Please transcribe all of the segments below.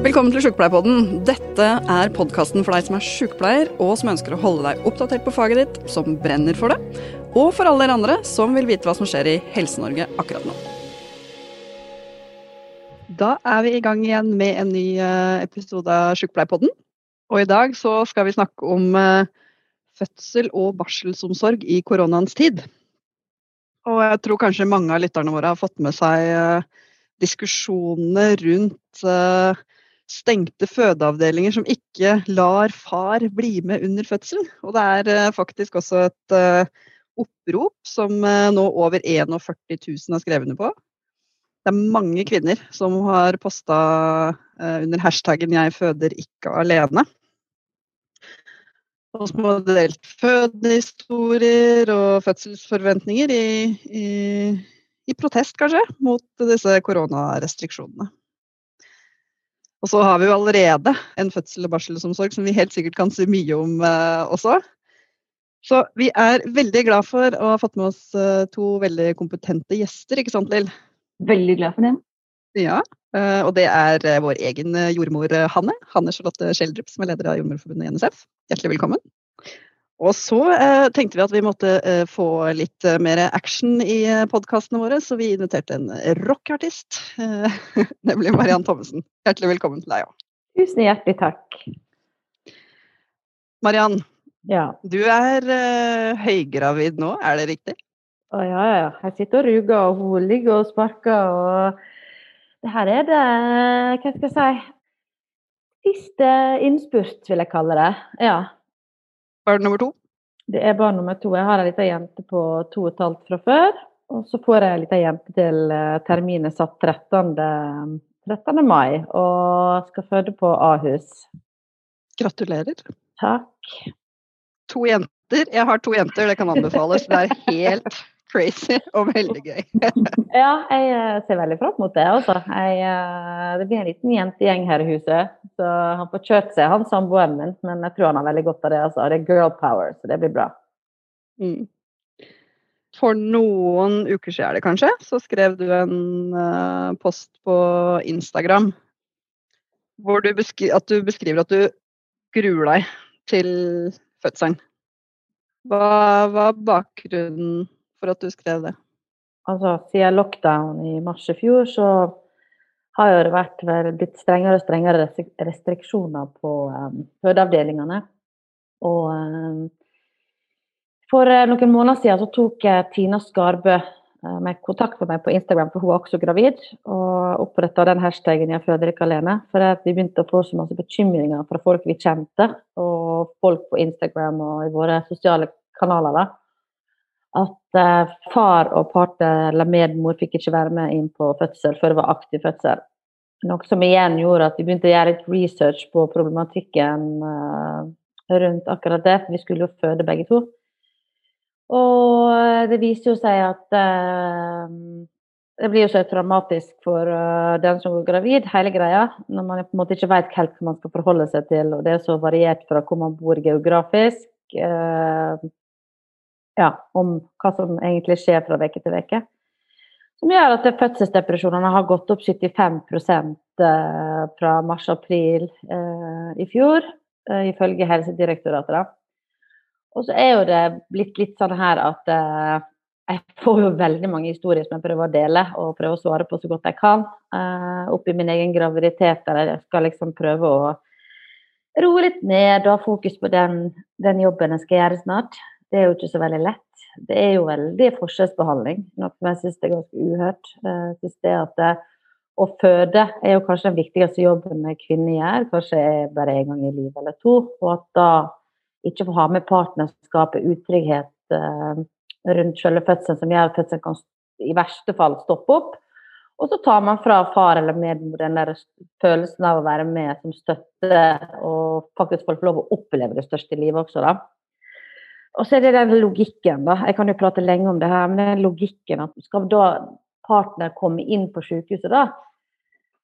Velkommen til Sjukepleierpodden. Dette er podkasten for deg som er sjukepleier, og som ønsker å holde deg oppdatert på faget ditt, som brenner for det, og for alle dere andre som vil vite hva som skjer i Helse-Norge akkurat nå. Da er vi i gang igjen med en ny eh, episode av Sjukepleierpodden. Og i dag så skal vi snakke om eh, fødsel og barselsomsorg i koronaens tid. Og jeg tror kanskje mange av lytterne våre har fått med seg uh, diskusjonene rundt stengte fødeavdelinger som ikke lar far bli med under fødsel. Og det er uh, faktisk også et opprop som nå over 41 000 har skrevet under på. Det er mange kvinner som har posta under hashtaggen 'jeg føder ikke alene' og som har delt fødehistorier og fødselsforventninger i, i, i, protest, kanskje, mot disse koronarestriksjonene. Og så har vi jo allerede en fødsel- og barselsomsorg som vi helt sikkert kan si mye om eh, også. Så vi er veldig glad for å ha fått med oss eh, to veldig kompetente gjester, ikke sant Lill? Veldig glad for det. Ja, eh, og det er eh, vår egen jordmor Hanne. Hanne Charlotte Schjelderup, som er leder av Jordmorforbundet i NSF. Hjertelig velkommen. Og så eh, tenkte vi at vi måtte eh, få litt eh, mer action i podkastene våre, så vi inviterte en rockeartist, nemlig Mariann Thommessen. Hjertelig velkommen til deg òg. Tusen hjertelig takk. Mariann, ja. du er høygravid nå, er det riktig? Å ja, ja. Jeg sitter og ruger, og hun ligger og sparker. og det her er det Hva skal jeg si Siste innspurt, vil jeg kalle det. Ja. Barn nummer to? Det er barn nummer to. Jeg har ei lita jente på to og et halvt fra før. Og så får jeg ei lita jente til terminet terminen satt 13. 13. mai, og skal føde på Ahus. Gratulerer. Takk. To jenter. Jeg har to jenter, det kan anbefales. Det er helt crazy og veldig gøy. ja, jeg eh, ser veldig fram mot det. Altså. Eh, det blir en liten jentegjeng her i huset. Så han får kjørt seg, han samboeren min, men jeg tror han har veldig godt av det. Altså. Det er girl power, så det blir bra. Mm. For noen uker siden, er det kanskje, så skrev du en uh, post på Instagram hvor du at du beskriver at du gruer deg til fødselen. Hva var bakgrunnen for at du skrev det? Altså, siden lockdown i mars i fjor, så har det vært blitt strengere og strengere restriksjoner på um, fødeavdelingene. Og um, for uh, noen måneder siden så tok jeg Tina Skarbø uh, med kontakt med meg på Instagram, for hun er også gravid, og oppretta den hashtagen 'Jeg føder ikke alene'. For vi begynte å få så masse bekymringer fra folk vi kjente, og folk på Instagram og i våre sosiale kanaler. da, at eh, far og partner eller medmor fikk ikke være med inn på fødsel før det var aktiv fødsel. Noe som igjen gjorde at vi begynte å gjøre litt research på problematikken eh, rundt akkurat det. For vi skulle jo føde begge to. Og eh, det viser jo seg at det blir jo så traumatisk for den som går gravid, hele greia. Når man på en måte ikke vet helt hva man skal forholde seg til, og det er så variert fra hvor man bor geografisk. Ja, om hva som egentlig skjer fra uke til uke. Som gjør at fødselsdepresjonene har gått opp 75 eh, fra mars-april eh, i fjor, eh, ifølge Helsedirektoratet. Og så er jo det blitt litt sånn her at jeg får jo veldig mange historier som jeg prøver å dele og prøver å svare på så godt jeg kan. Oppi min egen graviditet der jeg skal liksom prøve å roe litt ned og ha fokus på den, den jobben jeg skal gjøre snart. Det er jo ikke så veldig lett. Det er jo veldig forskjellsbehandling, noe som jeg syns er ganske uhørt. Jeg synes det at det, å føde er jo kanskje den viktigste jobben en kvinne gjør, kanskje bare en gang i livet eller to. Og at da ikke få ha med partnerskapet utrygghet eh, rundt selve fødselen, som gjør at fødselen kan i verste fall stoppe opp. Og så tar man fra far eller medmor den der følelsen av å være med som støtte, og faktisk får lov å oppleve det største i livet også, da. Og så er det den logikken, da. Jeg kan jo prate lenge om det her, men den logikken at skal da partner komme inn på sykehuset da,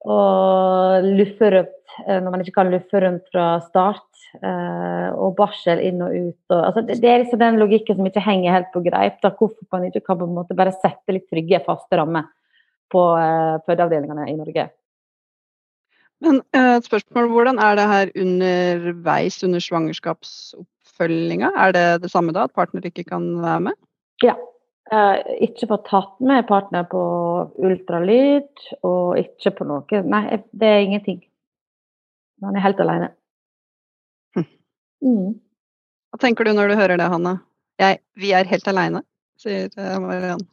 og luffe rundt eh, når man ikke kan luffe rundt fra start, eh, og barsel inn og ut. Og, altså, det, er liksom den logikken som ikke henger helt på greip. da, Hvorfor man ikke kan på en måte bare sette litt trygge, faste rammer på uh, fødeavdelingene i Norge. Men et spørsmål, hvordan er det her underveis under svangerskapsoppfølginga? Er det det samme da, at partner ikke kan være med? Ja. ikke fått tatt med partner på ultralyd, og ikke på noe Nei, det er ingenting. Han er helt alene. Hm. Mm. Hva tenker du når du hører det, Hanne? Jeg, vi er helt alene, sier eh, Mariann.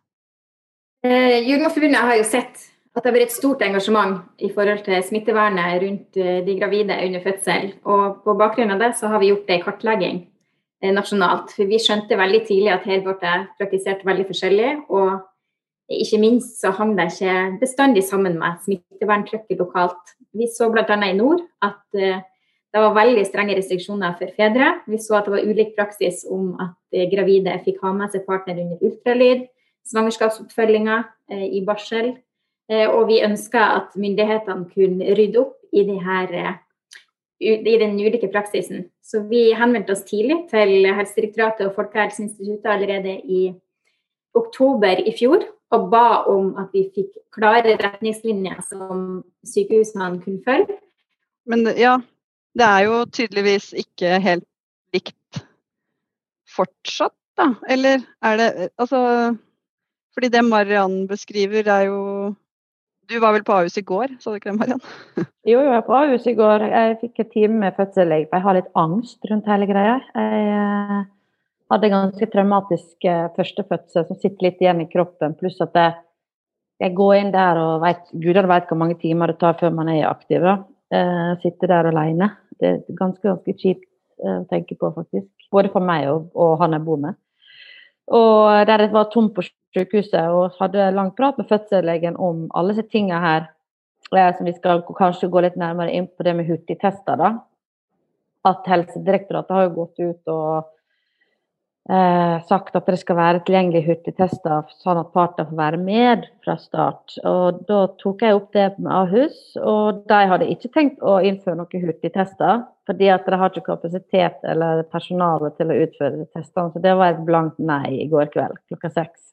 Eh, Jordmorforbundet har jo sett at det har vært et stort engasjement i forhold til smittevernet rundt eh, de gravide under fødsel. Og på bakgrunn av det så har vi gjort ei kartlegging eh, nasjonalt. For vi skjønte veldig tidlig at her ble det praktisert veldig forskjellig. Og ikke minst så hang det ikke bestandig sammen med smitteverntrykket lokalt. Vi så bl.a. i nord at det var veldig strenge restriksjoner for fedre. Vi så at det var ulik praksis om at gravide fikk ha med seg partner under ultralyd, svangerskapsoppfølginga eh, i barsel. Eh, og vi ønska at myndighetene kunne rydde opp i, de her, eh, i den ulike praksisen. Så vi henvendte oss tidlig til Helsedirektoratet og Folkehelseinstituttet allerede i oktober i fjor og ba om at vi fikk klare retningslinjer som sykehusene kunne følge. Men ja, det er jo tydeligvis ikke helt likt fortsatt, da? Eller er det Altså fordi det Mariann beskriver, er jo Du var vel på Ahus i går, sa du ikke det, Mariann? jo, jeg var på Ahus i går. Jeg fikk en time med for jeg har litt angst rundt hele greia. Jeg eh, hadde ganske traumatisk eh, førstefødsel som sitter litt igjen i kroppen, pluss at jeg, jeg går inn der og vet, gudene vet hvor mange timer det tar før man er aktiv. Da. Eh, sitter der alene. Det er ganske, ganske kjipt å tenke på, faktisk. Både for meg og, og han jeg bor med. Og der det var tomt på sykehuset og hadde lang prat med fødselslegen om alle disse tingene her. Eh, som vi skal kanskje gå litt nærmere inn på det med hurtigtester. da. At Helsedirektoratet har jo gått ut og eh, sagt at det skal være tilgjengelige hurtigtester, sånn at partene får være med fra start. Og Da tok jeg opp det med Ahus, og de hadde ikke tenkt å innføre noen hurtigtester. Fordi at de har ikke kapasitet eller personale til å utføre testene. Så det var et blankt nei i går kveld klokka seks.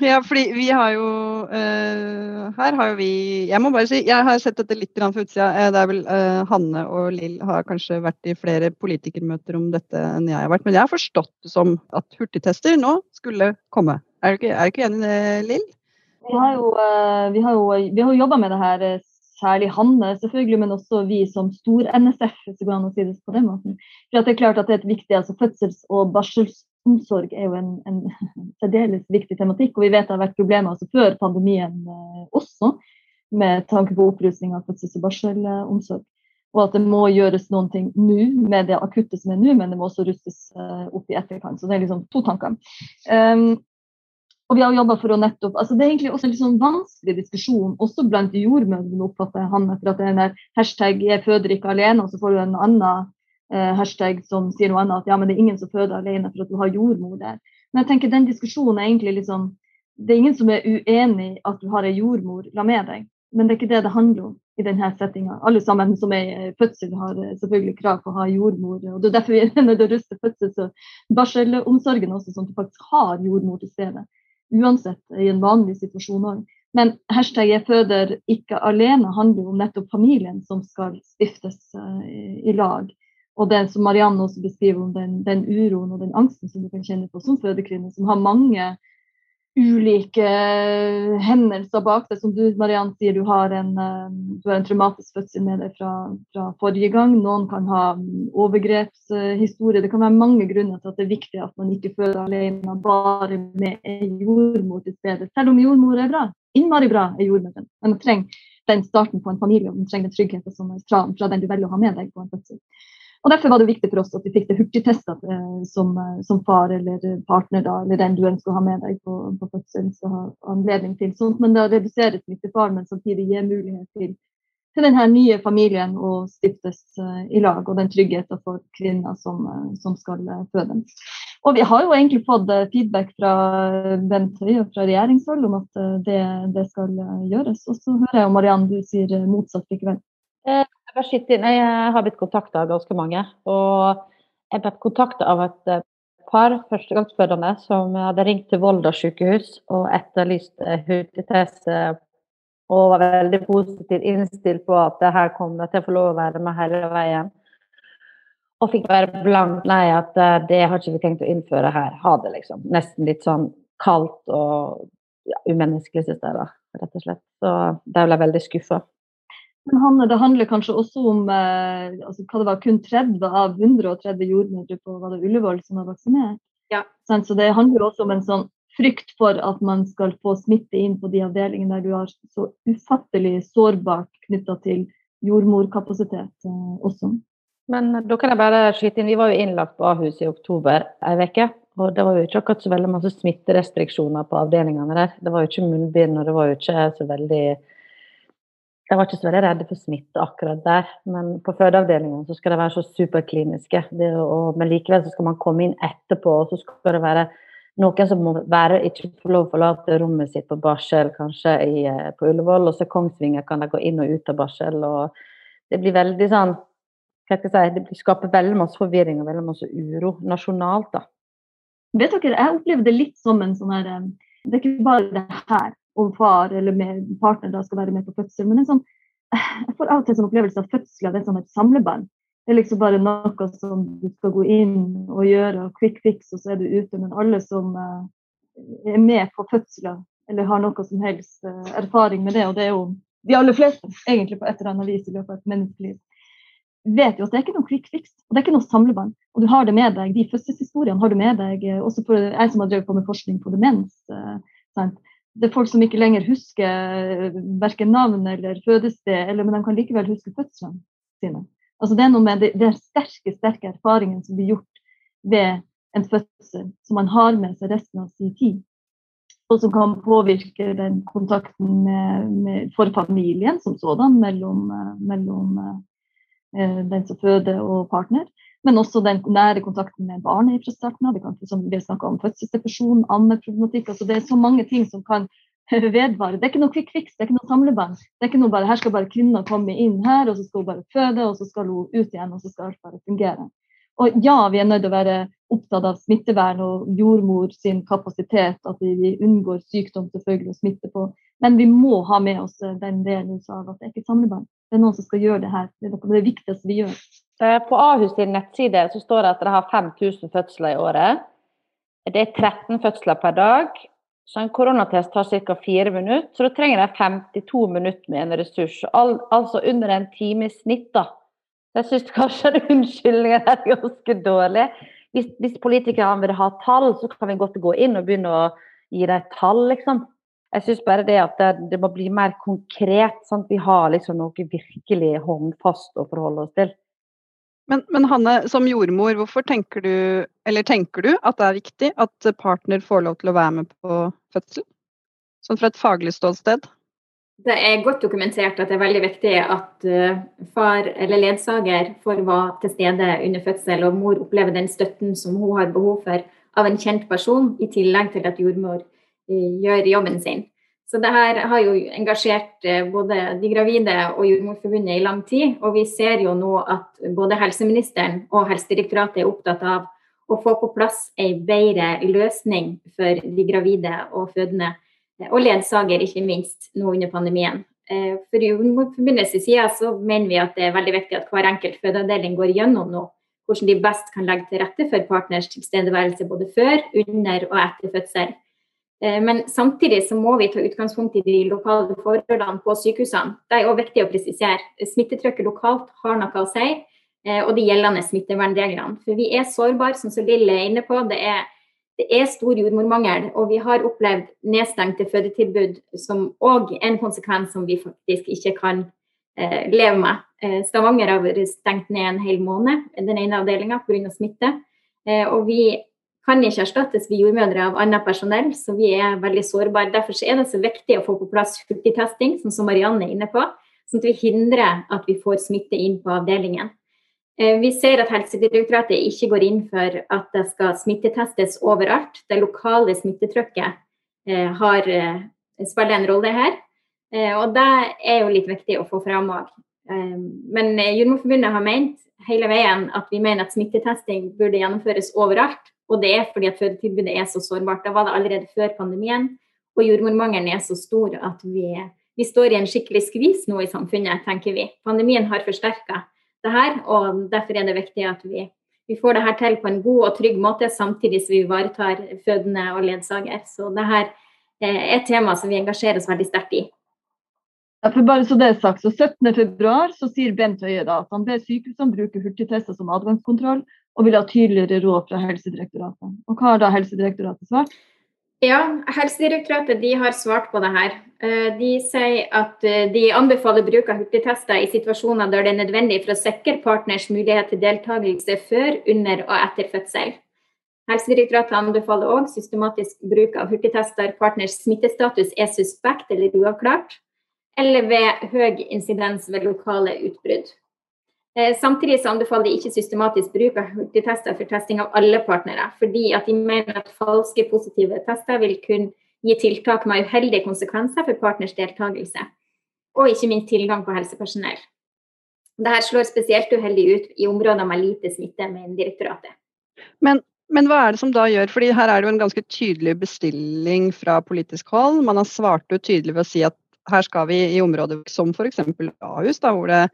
Ja, fordi vi har jo uh, Her har jo vi Jeg må bare si, jeg har sett dette litt fra utsida. Eh, det er vel uh, Hanne og Lill har kanskje vært i flere politikermøter om dette enn jeg har vært. Men jeg har forstått det som at hurtigtester nå skulle komme. Er du ikke, er du ikke enig i det, Lill? Vi har jo, vi jo, har jobba med det her, særlig Hanne selvfølgelig, men også vi som stor-NSF, hvis det går an å si det på den måten. For det er klart at det er et viktig altså fødsels- og barsels omsorg er jo en, en særdeles viktig tematikk. Og vi vet det har vært problemer altså før pandemien eh, også, med tanke på opprustning av fødsels- og barselomsorg. Og at det må gjøres noen ting nå med det akutte som er nå, men det må også rustes eh, opp i etterkant. Så det er liksom to tanker. Um, og vi har jobba for å nettopp altså Det er egentlig også en litt sånn vanskelig diskusjon, også blant jordmødrene, oppfatter han, for at det er en hashtag 'jeg føder ikke alene', og så får du en annen eh, hashtag som sier noe annet, at ja, men det er ingen som føder alene for at du har jordmor der. Men jeg tenker den diskusjonen er egentlig liksom Det er ingen som er uenig at du har ei jordmor la med deg, men det er ikke det det handler om i denne settinga. Alle sammen som er i fødsel, har eh, selvfølgelig krav på å ha jordmor. og Det er derfor vi er nødt til å ruste fødsels- og barselomsorgen også, sånn at du faktisk har jordmor til stede. Uansett i en vanlig situasjon òg. Men hashtag 'jeg føder ikke alene' handler jo om nettopp familien som skal stiftes uh, i lag. Og det som Marianne også beskriver om den, den, uroen og den angsten som du kan kjenne på som fødekvinne, som har mange ulike hendelser bak deg. Som du Marianne sier, du har en, eh, du har en traumatisk fødsel med deg fra, fra, forrige gang. Noen kan ha overgrepshistorie. Det kan være mange grunner til at det er viktig at man ikke føder alene, bare med en jordmor til stede. Selv om jordmor er bra. Innmari bra er jordmoren. Men man trenger den starten på en familie, og man trenger den tryggheten som er fra, fra den du velger å ha med deg på en fødsel. Og Derfor var det viktig for oss at vi fikk det hurtigtesta eh, som, eh, som, far eller partner, da, eller den du ønsker å ha med deg på, på fødselen, skal ha anledning til. Sånn, men da reduseres smittefaren, men samtidig gir mulighet til, til denne nye familien å stiftes uh, i lag, og den tryggheten for kvinner som, som skal føde. Og vi har jo egentlig fått feedback fra Bent Høie fra regjeringshold om at det, det skal gjøres. Og så hører jeg Mariann du sier motsatt likevel. Jeg har blitt kontakta av ganske mange. Og jeg ble kontakta av et eh, par førstegangsfødende som hadde ringt til Volda sykehus og etterlyst hurtigtest og var veldig positivt innstilt på at det her kom til å få lov å være med hele veien. Og fikk være blankt nei, at eh, det har ikke vi tenkt å innføre her. Ha det, liksom. Nesten litt sånn kaldt og ja, umenneskelig, syns jeg, da, rett og slett. Så der ble jeg veldig skuffa. Men Hanne, det handler kanskje også om eh, altså, hva det var kun 30 av 130 jordmødre på var det Ullevål som var vaksinert. Ja. Så det handler også om en sånn frykt for at man skal få smitte inn på de avdelingene der du har så ufattelig sårbart knytta til jordmorkapasitet eh, også. Men da kan jeg bare skyte inn, vi var jo innlagt på Ahus i oktober ei uke. Og det var jo ikke akkurat så veldig masse smitterestriksjoner på avdelingene der. Det var jo ikke munnbind, og det var jo ikke så veldig Jeg var ikke så veldig redd for smitte akkurat der. Men på fødeavdelingen så skal det være så superkliniske. Og, men likevel så skal man komme inn etterpå, og så skal det være noen som må være, ikke få lov å forlate rommet sitt på barsel, kanskje i, eh, på Ullevål. Og så Kongsvinger kan de gå inn og ut av barsel. og Det blir veldig sånn hva skal jeg si, Det skaper veldig masse forvirring og veldig masse uro nasjonalt. da. Vet dere, Jeg opplever det litt som en sånn her eh, Det er ikke bare det her om far eller med partner da skal være med på fødsel, men en sånn, eh, jeg får av og til en sånn opplevelse at fødsel er som et samlebånd. Det er liksom bare noe som du skal gå inn og gjøre, og quick fix, og så er du ute. Men alle som uh, er med på fødsler, eller har noe som helst uh, erfaring med det, og det er jo de aller fleste egentlig på et eller annet vis i løpet av et menneskeliv, vet jo at det er ikke noe quick fix. Og det er ikke noe samlebånd. Og du har det med deg, de fødselshistoriene har du med deg. Eh, også for jeg som har drevet på med forskning på demens. Eh, det er folk som ikke lenger husker eh, verken navn eller fødested, eller, men de kan likevel huske fødslene sine. Altså det er noe med det sterke, sterke erfaringen som blir gjort ved en fødsel, som man har med seg resten av sin tid. Og som kan påvirke den kontakten med, med, for familien som sådan mellom, mellom Eh, den som føder og partner. Men også den nære kontakten med barnet fra starten av. Vi har om fødselsdepresjon, ammeproblematikk. Altså det er så mange ting som kan vedvare. Det er ikke noe quick fix, det er ikke noe samlebarn. Det er ikke noe bare her skal bare kvinna komme inn her, og så skal hun bare føde, og så skal hun ut igjen, og så skal alt bare fungere. Og ja, vi er nødt til å være opptatt av smittevern og jordmor sin kapasitet, at vi unngår sykdom selvfølgelig og smitte på. Men vi må ha med oss den delen av at det er ikke samlebånd. Det er noen som skal gjøre det her. Det er det viktigste vi gjør. På Ahus sin nettside så står det at dere har 5000 fødsler i året. Det er 13 fødsler per dag. Så en koronatest tar ca. 4 minutter. Så da trenger jeg 52 minutter med en ressurs. Al altså under en time i snitt, da. Jeg syns kanskje unnskyldningen er ganske dårlig. Hvis, hvis politikerne vil ha tall, så kan vi godt gå inn og begynne å gi dem tall, liksom. Jeg syns bare det at det, det, må bli mer konkret. sånn at Vi har liksom noe virkelig håndfast å forholde oss til. Men, men, Hanne, som jordmor, hvorfor tenker du, eller tenker du at det er viktig at partner får lov til å være med på fødsel? Sånn fra et faglig ståsted? Det er godt dokumentert at det er veldig viktig at uh, far eller ledsager får være til stede under fødsel, og mor opplever den støtten som hun har behov for av en kjent person, i tillegg til at jordmor gjør jobben sin. Så det her har jo engasjert eh, både de gravide og Jordmorforbundet i lang tid. Og vi ser jo nå at både helseministeren og Helsedirektoratet er opptatt av å få på plass en bedre løsning for de gravide og fødende, og ledsager, ikke minst, nå under pandemien. Eh, for Jordmorforbundets side så mener vi at det er veldig viktig at hver enkelt fødeavdeling går gjennom nå hvordan de best kan legge til rette for partners tilstedeværelse både før, under og etter fødsel. Eh, men samtidig så må vi ta utgangspunkt i de lokale forholdene på sykehusene. Det er òg viktig å presisere. Smittetrykket lokalt har noe å si, eh, og de gjeldende smittevernreglene. For vi er sårbare, som så Lill er inne på. Det er, det er stor jordmormangel, og vi har opplevd nedstengte fødetilbud som òg en konsekvens som vi faktisk ikke kan eh, leve med. Eh, Stavanger har vært stengt ned en hel måned, den ene avdelinga pga. smitte. Og vi kan ikke erstattes vi jordmødre av annet personell, så vi er veldig sårbare. Derfor er det så viktig å få på plass hurtigtesting, sånn som Marianne er inne på, sånn at vi hindrer at vi får smitte inn på avdelingen. Eh, vi ser at Helsedirektoratet ikke går inn for at det skal smittetestes overalt. Det lokale smittetrykket eh, har, eh, spiller en rolle her. Og det er jo litt viktig å få fram òg. Men Jordmorforbundet har ment hele veien at vi mener at smittetesting burde gjennomføres overalt. Og det er fordi at fødetilbudet er så sårbart. Da var det allerede før pandemien. Og jordmormangelen er så stor at vi vi står i en skikkelig skvis nå i samfunnet, tenker vi. Pandemien har forsterka det her, og derfor er det viktig at vi, vi får det her til på en god og trygg måte, samtidig som vi ivaretar fødende og ledsager. Så det her er et tema som vi engasjerer oss veldig sterkt i. Ja, for bare så det er sagt, så 17.2 så sier Bent Høie da, at han ber sykehusene bruke hurtigtester som adgangskontroll, og vil ha tydeligere råd fra Helsedirektoratet. Og Hva har da Helsedirektoratet svart? Ja, Helsedirektoratet de har svart på det her. Eh, de sier at eh, de anbefaler bruk av hurtigtester i situasjoner der det er nødvendig for å sikre partners mulighet til deltakelse før, under og etter fødsel. Helsedirektoratet anbefaler òg systematisk bruk av hurtigtester partners smittestatus er suspekt eller uavklart, eller ved høy insidens ved lokale utbrudd. Eh, samtidig så anbefaler de ikke systematisk bruk av hurtigtester for testing av alle partnere, fordi at de mener at falske positive tester vil kunne gi tiltak med uheldige konsekvenser for partners deltakelse, og ikke minst tilgang på helsepersonell. Dette slår spesielt uheldig ut i områder med lite smitte, med direktoratet. Men, men, hva er det som da gjør, fordi her er det jo en ganske tydelig bestilling fra politisk hold. Man har svart ut tydelig ved å si at her skal vi i områder som f.eks. Ahus, da, hvor det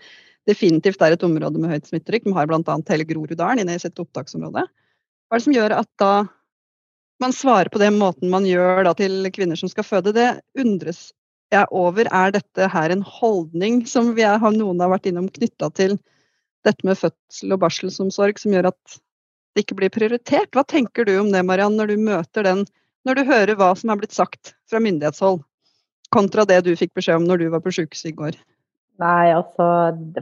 definitivt er et område med høyt smittetrykk. De har bl.a. hele Groruddalen inne i sitt opptaksområde. Hva er det som gjør at da man svarer på den måten man gjør da, til kvinner som skal føde? Det undres jeg over. Er dette her en holdning som vi er, noen har vært innom knytta til dette med fødsel og barselsomsorg, som gjør at det ikke blir prioritert? Hva tenker du om det, Mariann, når du møter den, når du hører hva som er blitt sagt fra myndighetshold, kontra det du fikk beskjed om når du var på sjukehuset i går? Nei, altså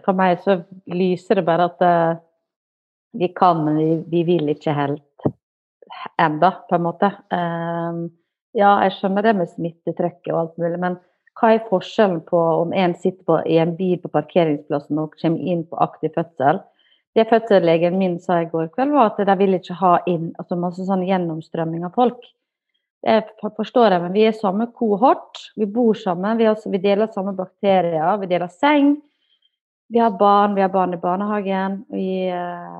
For meg så lyser det bare at uh, vi kan, men vi, vi, vil ikke helt enda, på en måte. Uh, ja, jeg skjønner det med smittetrykket og alt mulig, men hva er forskjellen på om en sitter på, i en bil på parkeringsplassen og kommer inn på aktiv fødsel? Det fødselslegen min sa i går kveld, var at de vil ikke ha inn altså masse sånn gjennomstrømming av folk. Jeg forstår jeg, men vi er samme kohort. Vi bor sammen. Vi, også, vi, deler samme bakterier. Vi deler seng. Vi har barn. Vi har barn i barnehagen. Vi, eh,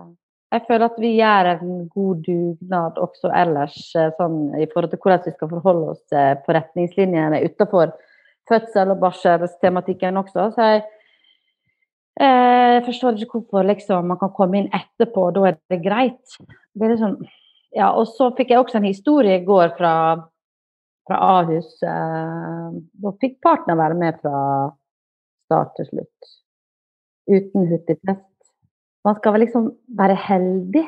jeg føler at vi gjør en god dugnad også ellers, eh, sånn, i forhold til hvordan vi skal forholde oss eh, på retningslinjene utenfor fødsel- og barselstematikken også. Så jeg, jeg forstår ikke hvorfor liksom, man kan komme inn etterpå, og da er det greit. Det er liksom ja, og så fikk jeg også en historie i går fra, fra Ahus. Eh, da fikk partner være med fra start til slutt. Uten hurtigtest. Man skal vel liksom være heldig.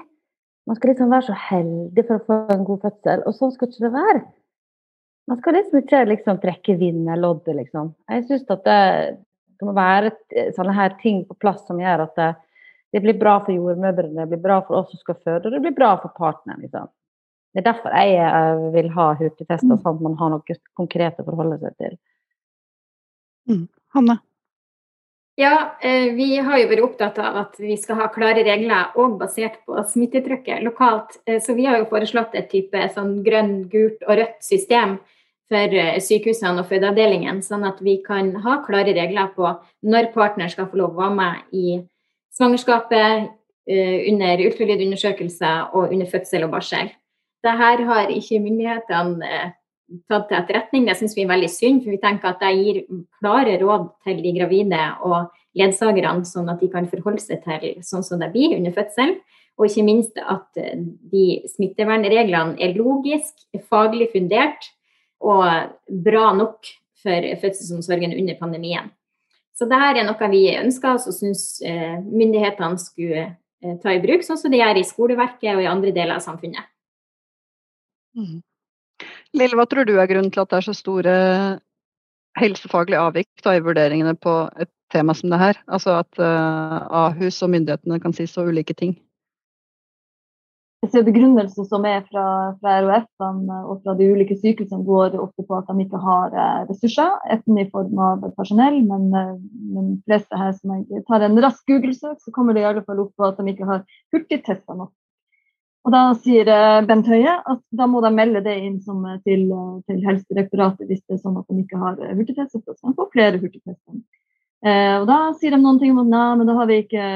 Man skal liksom være så heldig for å få en god fødsel, og sånn skal ikke det være. Man skal liksom ikke liksom trekke vinnerloddet, liksom. Jeg syns at det, det, må være sånne her ting på plass som gjør at det, det blir bra for jordmødrene, det blir bra for oss som skal føde, og det blir bra for partneren. Liksom. Det er derfor jeg eh, vil ha hurtigtester, mm. sånn at man har noe konkret å forholde seg til. Mm. Hanne? Ja, eh, vi har jo vært opptatt av at vi skal ha klare regler og basert på smittetrykket lokalt. Eh, så vi har jo foreslått et type sånn grønn, gult og rødt system for sykehusene og fødeavdelingen, sånn at vi kan ha klare regler på når partner skal få lov å være med i svangerskapet, eh, under ultralydundersøkelse og under fødsel og barsel. Dette har ikke myndighetene eh, tatt til etterretning. Det syns vi er veldig synd, for vi tenker at det gir klare råd til de gravide og ledsagerne, sånn at de kan forholde seg til sånn som det blir under fødsel. Og ikke minst at eh, de smittevernreglene er logisk, faglig fundert og bra nok for fødselsomsorgen under pandemien. Så dette er noe vi ønsker oss og syns eh, myndighetene skulle eh, ta i bruk, sånn som de gjør i skoleverket og i andre deler av samfunnet. Mm. Lille, hva tror du er grunnen til at det er så store helsefaglige avvik i vurderingene på et tema som det her? Altså at uh, Ahus og myndighetene kan si så ulike ting? Ser begrunnelse som er fra, fra RHF-ene og fra de ulike sykehusene, går ofte på at de ikke har eh, ressurser, enten i form av personell, men, eh, men fleste her som jeg tar en rask Google-søk, så kommer det i alle fall opp på at de ikke har hurtigtester nok. Og Da sier eh, Bent Høie at da må de melde det inn til, til Helsedirektoratet hvis det er sånn at de ikke har hurtigtester, så får flere hurtigtester. Eh, og Da sier de noen ting om at nei, men da har vi ikke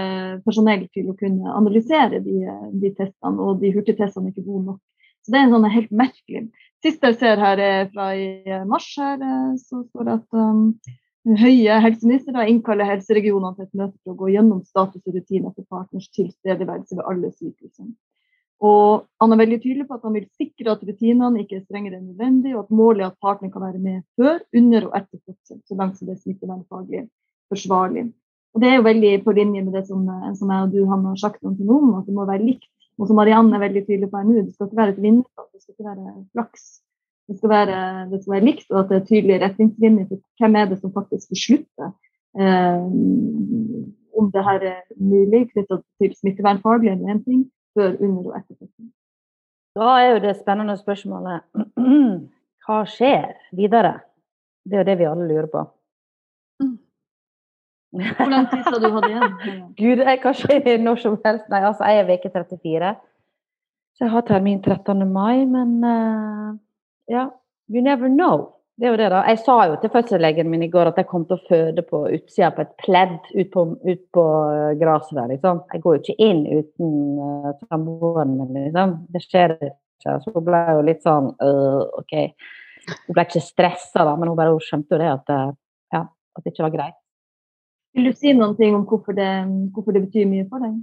personell til å kunne analysere de, de testene, og de hurtigtestene er ikke gode nok. Så det er sånn helt merkelig. Siste jeg ser her er fra i mars, her, eh, så står det at um, høye helseministre innkaller helseregionene til et møte for å gå gjennom status og rutiner for partners tilstedeværelse ved alle sykehusene. Og han er veldig tydelig på at han vil sikre at rutinene ikke er strengere enn nødvendig, og at målet er at partene kan være med før, under og etter fødsel, så langt som det er smittevernfaglig forsvarlig. Og Det er jo veldig på linje med det som, eh, som jeg og du han har sagt om til noen, at det må være likt. Og som Marianne er veldig tydelig på her nå, det skal ikke være et vinnertall, det skal ikke være flaks. Det skal, være, det skal være likt, og at det er tydelige retningslinjer for hvem er det som faktisk beslutter eh, om det her er mulig knytta til smittevernfaglig ting, før, under og etter fødselen. Da er jo det spennende spørsmålet hva skjer videre? Det er jo det vi alle lurer på. Hvor lang tid sa du hadde igjen? Gud, jeg kan ikke når som helst. Nei, altså, jeg er uke 34. Så jeg har termin 13. mai, men uh, ja. You never know. Det er jo det, da. Jeg sa jo til fødselslegen min i går at jeg kom til å føde på utsida på et pledd ut på, ut på uh, gresset der, liksom. Jeg går jo ikke inn uten uh, samboeren min, liksom. Det skjer ikke. Så hun ble jo litt sånn uh, OK. Hun ble ikke stressa, da, men hun bare hun skjønte jo det at, ja, at det ikke var greit. Vil du si noen ting om hvorfor det, hvorfor det betyr mye for deg?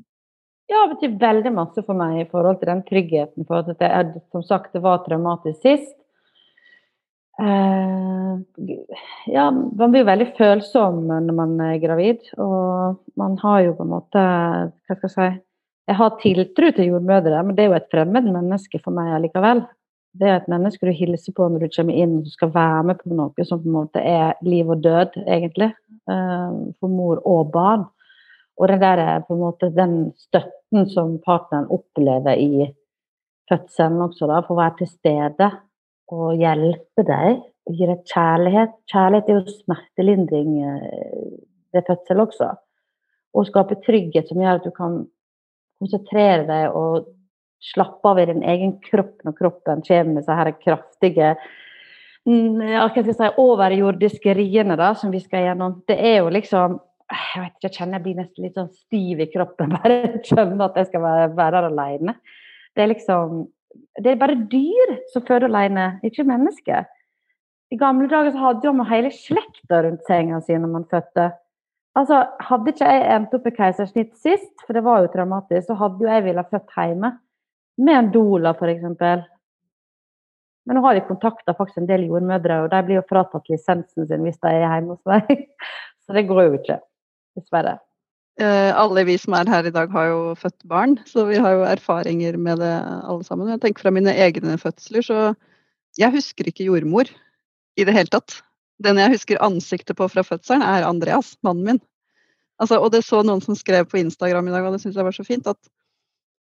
Ja, det betyr veldig masse for meg i forhold til den tryggheten. For at det, som sagt, det var traumatisk sist. Uh, ja, man blir veldig følsom når man er gravid. Og man har jo på en måte Hva skal jeg si Jeg har tiltro til jordmødre, men det er jo et fremmed menneske for meg allikevel det er et menneske du hilser på når du kommer inn og skal være med på noe som på en måte er liv og død, egentlig, eh, for mor og barn. Og det der er på en måte den støtten som partneren opplever i fødselen også, da, for å være til stede og hjelpe deg. Og gi deg kjærlighet. Kjærlighet er jo smertelindring eh, ved fødsel også. Og skape trygghet som gjør at du kan konsentrere deg og slappe av i din egen kropp når kroppen kommer med så her kraftige mm, si, overjordiske riene da, som vi skal gjennom. Det er jo liksom Jeg vet ikke, jeg kjenner jeg blir nesten litt sånn stiv i kroppen bare skjønner at jeg skal være, være der alene. Det er liksom Det er bare dyr som føder alene, ikke mennesker. I gamle dager så hadde man hele slekta rundt senga si når man fødte. Altså, Hadde ikke jeg endt opp i keisersnitt sist, for det var jo traumatisk, så hadde jo jeg villet født hjemme med en doula f.eks. Men nå har de kontakta faktisk en del jordmødre, og de blir jo fratatt lisensen sin hvis de er hjemme hos meg. Så det går jo ikke, dessverre. Eh, alle vi som er her i dag har jo født barn, så vi har jo erfaringer med det alle sammen. Jeg tenker fra mine egne fødsler, så jeg husker ikke jordmor i det hele tatt. Den jeg husker ansiktet på fra fødselen, er Andreas, mannen min. Altså, og det så noen som skrev på Instagram i dag, og det syns jeg var så fint, at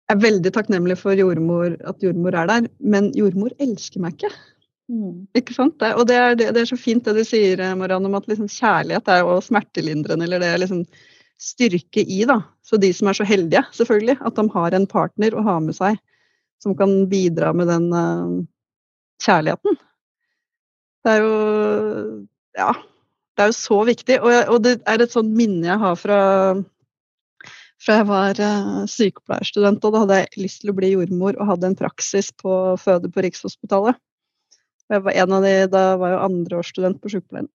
er veldig takknemlig for jordmor, at jordmor er der, men jordmor elsker meg ikke. Mm. Ikke sant? Det, og det er, det, det er, så fint det du sier, eh, Marianne, om at liksom kjærlighet er jo smertelindrende, eller det er liksom styrke i, da. Så de som er så heldige, selvfølgelig, at de har en partner å ha med seg som kan bidra med den uh, kjærligheten. Det er jo Ja. Det er jo så viktig. Og, jeg, og det er et sånt minne jeg har fra fra jeg var uh, sykepleierstudent, og da hadde jeg lyst til å bli jordmor og hadde en praksis på føde på Rikshospitalet. Jeg var en av de, Da var jeg andreårsstudent på sykepleien.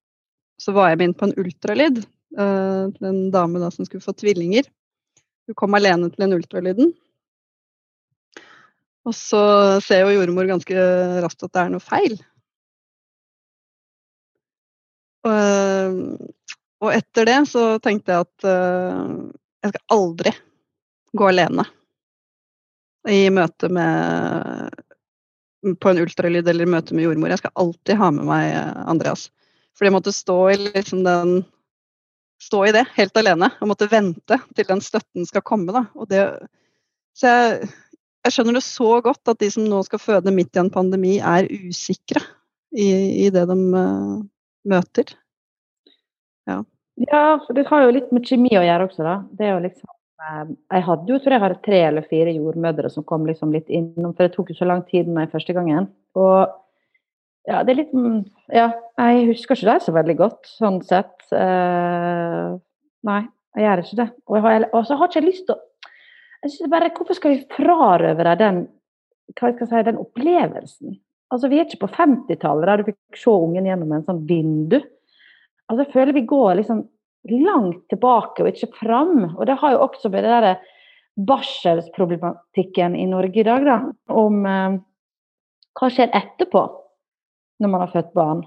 Så var jeg med inn på en ultralyd til en dame da, som skulle få tvillinger. Hun kom alene til den ultralyden. Og så ser jo jordmor ganske raskt at det er noe feil. Og, eh, og etter det så tenkte jeg at jeg skal aldri gå alene i møte med på en ultralyd eller i møte med jordmor. Jeg skal alltid ha med meg Andreas. For jeg måtte stå i liksom den Stå i det helt alene og måtte vente til den støtten skal komme. Da. Og det, så jeg, jeg skjønner det så godt at de som nå skal føde midt i en pandemi, er usikre i, i det de uh, møter. Ja. Ja, for det har jo litt med kjemi å gjøre også, da. Det er jo liksom eh, Jeg hadde jo, tror jeg hadde tre eller fire jordmødre som kom liksom litt innom, for det tok jo så lang tid med første gangen. Og ja, det er litt mm, Ja, jeg husker ikke det så veldig godt, sånn sett. Uh, nei, jeg gjør ikke det. Og, så har ikke jeg lyst til å jeg synes bare, Hvorfor skal vi frarøve deg den, hva skal jeg si, den opplevelsen? Altså, Vi er ikke på 50-tallet der du fikk se ungen gjennom en sånn vindu. Altså jeg føler vi går liksom langt tilbake og ikke fram. Og det har jo også med det der barselsproblematikken i Norge i dag, da, om eh, hva skjer etterpå når man har født barn.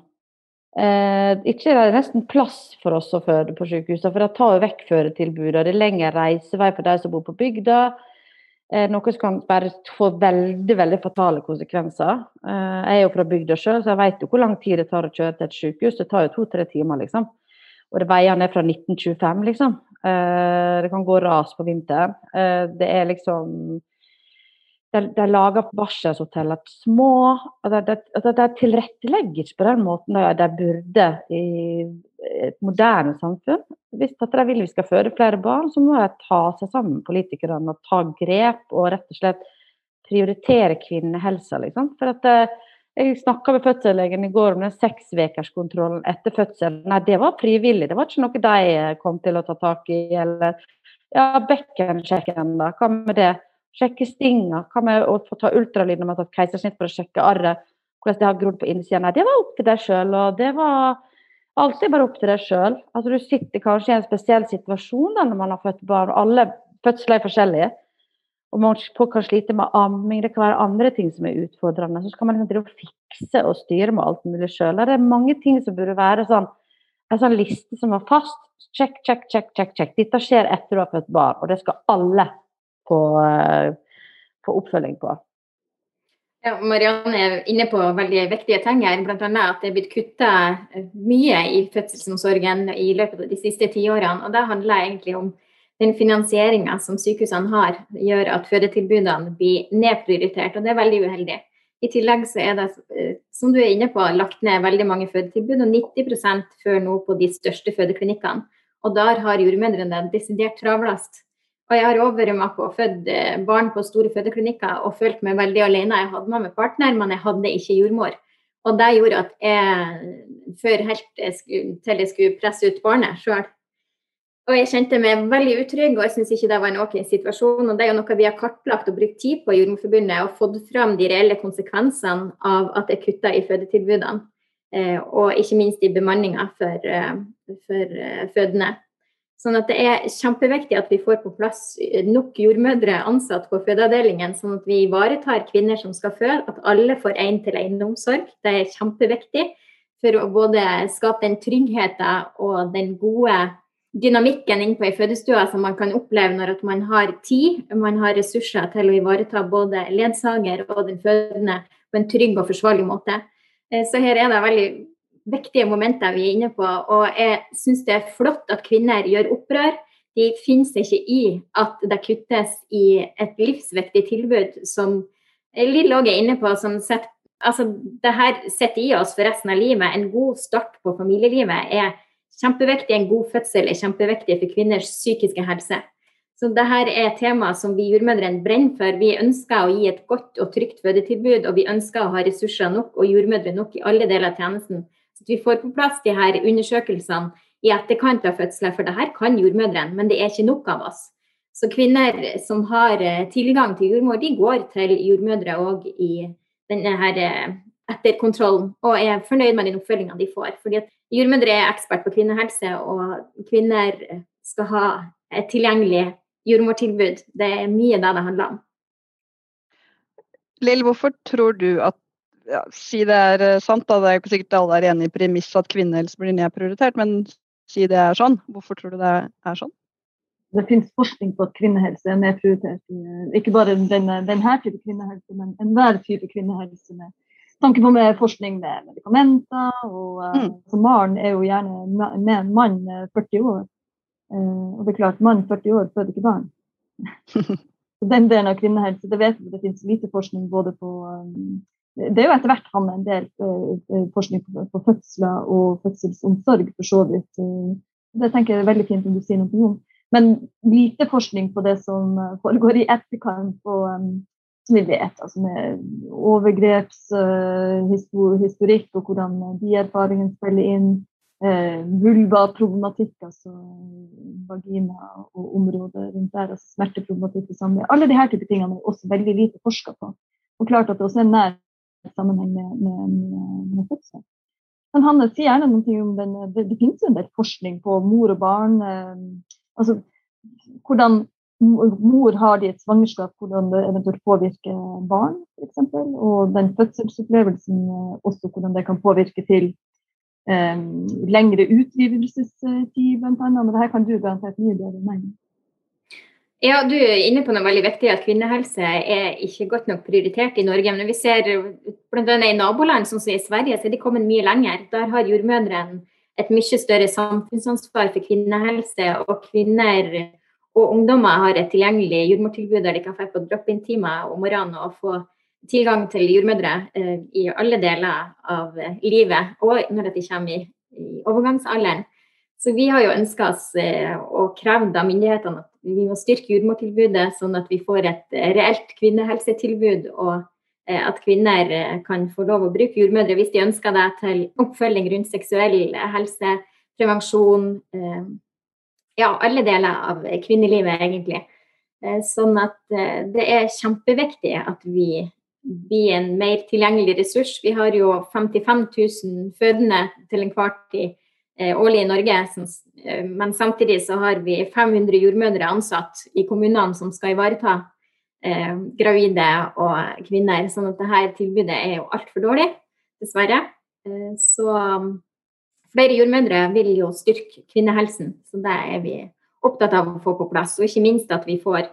Eh, ikke er det nesten plass for oss å føde på sykehusene, for det tar jo vekk fødetilbudet. Det er lengre reisevei for de som bor på bygda. Eh, noe som kan bare få veldig veldig fatale konsekvenser. Eh, jeg er jo fra bygda sjøl, så jeg vet jo hvor lang tid det tar å kjøre til et sykehus. Det tar jo to-tre timer, liksom. Og det veier ned fra 1925, liksom. Eh, det kan gå ras på vinteren. Det er liksom de, de lager barselshoteller små. og De, de, tilrettelegger ikke på den måten de burde i et moderne samfunn. Hvis de vil vi skal føde flere barn, så må de ta seg sammen, politikerne, og ta grep og rett og slett prioritere kvinnehelsa. Liksom. For at eh, jeg snakka med fødselslegen i går om den seksvekerskontrollen etter fødsel. Nei, det var frivillig, det var ikke noe de eh, kom til å ta tak i. Eller ja, bekkensjekken, da, hva med det? Sjekke stinga, hva med å få ta ultralyd når man har tatt keisersnitt for å sjekke arret, hvordan det har grodd på innsida. Nei, det var opp til deg sjøl, og det var alltid bare opp til deg sjøl. Altså, du sitter kanskje i en spesiell situasjon da, når man har født barn, alle fødsler er forskjellige. Og man kan slite med amming, det kan være andre ting som er utfordrende. Så skal man liksom fikse og styre med alt mulig sjøl. Det er mange ting som burde være sånn, en sånn liste som var fast. Check, check, check, check, check. Dette skjer etter du har født barn, og det skal alle få, eh, få oppfølging på. Ja, Marianne er inne på veldig viktige ting her, bl.a. at det er blitt kutta mye i fødselsomsorgen i løpet av de siste tiårene. Og det handler egentlig om den finansieringa som sykehusene har, gjør at fødetilbudene blir nedprioritert, og det er veldig uheldig. I tillegg så er det, eh, som du er inne på, lagt ned veldig mange fødetilbud, og 90% før nå på de største fødeklinikkene. Og der har jordmødrene desidert travlest. Og jeg har vært med på å føde barn på store fødeklinikker og følt meg veldig alene. Jeg hadde med meg partner, men jeg hadde ikke jordmor. Og det gjorde at jeg, før helt til jeg skulle presse ut barnet sjøl, og jeg kjente meg veldig utrygg, og jeg syns ikke det var en OK situasjon. Og det er jo noe vi har kartlagt og brukt tid på i Jordmorforbundet, og fått fram de reelle konsekvensene av at jeg kutta i fødetilbudene. Eh, og ikke minst i bemanninga for, eh, for eh, fødende. Sånn at det er kjempeviktig at vi får på plass nok jordmødre ansatt på fødeavdelingen, sånn at vi ivaretar kvinner som skal føde, at alle får én-til-én-omsorg. Det er kjempeviktig for å både skape den tryggheten og den gode dynamikken inne på ei fødestue som man kan oppleve når man har tid, man har ressurser til å ivareta både ledsager og den fødende på en trygg og forsvarlig måte. Eh, så her er det veldig viktige momenter vi er inne på. Og jeg syns det er flott at kvinner gjør opprør. De finner seg ikke i at det kuttes i et livsviktig tilbud som Lill òg er inne på, som setter Altså, det her sitter i oss for resten av livet. En god start på familielivet er kjempeviktig. En god fødsel er kjempeviktig for kvinners psykiske helse. Så det her er et tema som vi jordmødrene brenner for. Vi ønsker å gi et godt og trygt fødetilbud, og vi ønsker å ha ressurser nok og jordmødre nok i alle deler av tjenesten så vi får på plass de her undersøkelsene i etterkant av fødsler, for det her kan jordmødrene, men det er ikke nok av oss. Så kvinner som har eh, tilgang til jordmor, de går til jordmødre òg i denne her eh, etterkontrollen og er fornøyd med den oppfølginga de får. Fordi at jordmødre er ekspert på kvinnehelse, og kvinner skal ha et tilgjengelig jordmortilbud. Det er mye det det handler om. Lill, hvorfor tror du at ja, si det er eh, sant, da. Det er ikke sikkert alle er enig i premisset at kvinnehelse blir nedprioritert, men si det er sånn. Hvorfor tror du det er sånn? Det finnes forskning på at kvinnehelse er nedprioritert. Ikke bare denne, denne type kvinnehelse, men enhver type kvinnehelse. med tanke på med forskning med medikamenter. og mm. Maren er jo gjerne med en mann 40 år. Og det er klart, mann 40 år føder ikke barn. Så den delen av kvinnehelse, det vet vi det finnes lite forskning både på det er jo etter hvert havnet en del uh, forskning på, på, fødsler og fødselsomsorg, for så vidt. Det tenker jeg er veldig fint om du sier noe om. Men lite forskning på det som foregår i etterkant, og som vi vet, altså med overgrepshistorikk og hvordan de erfaringene spiller inn. Uh, vulvaproblematikk, altså vagina og området rundt der, altså smerteproblematikk i samme. Alle disse typer tingene er også veldig lite forska på. Og klart at det også er nær sammenheng med, med, med, fødsel. Men Hanne, si gjerne noe om den, det, det finnes jo en del forskning på mor og barn. Eh, altså hvordan mor har de et svangerskap, hvordan det eventuelt påvirker barn, f.eks. Og den fødselsopplevelsen, eh, også hvordan det kan påvirke til eh, lengre utvidelsestid, bl.a. Men det her kan du garantert mye bedre enn meg. Ja, Du er inne på noe veldig viktig, at kvinnehelse er ikke godt nok prioritert i Norge. Men vi ser bl.a. i naboland, sånn som i Sverige, så er de kommet mye lenger. Der har jordmødrene et mye større samfunnsansvar for kvinnehelse. Og kvinner og ungdommer har et tilgjengelig jordmortilbud der de kan få på drop-in-timer om morgenen og få tilgang til jordmødre eh, i alle deler av livet, og når de kommer i, i overgangsalderen. Så vi har jo ønska oss eh, og krevd av myndighetene at vi må styrke jordmortilbudet, sånn at vi får et eh, reelt kvinnehelsetilbud. og eh, at kvinner kan få lov å bruke jordmødre hvis de ønsker det, til oppfølging rundt seksuell helse, prevensjon. Ja, alle deler av kvinnelivet, egentlig. Sånn at det er kjempeviktig at vi blir en mer tilgjengelig ressurs. Vi har jo 55 000 fødende til enhver tid Eh, årlig i Norge. Eh, men samtidig så har vi 500 jordmødre ansatt i kommunene som skal ivareta eh, gravide og kvinner. sånn at dette tilbudet er jo altfor dårlig, dessverre. Eh, så um, flere jordmødre vil jo styrke kvinnehelsen, så det er vi opptatt av å få på plass. Og ikke minst at vi får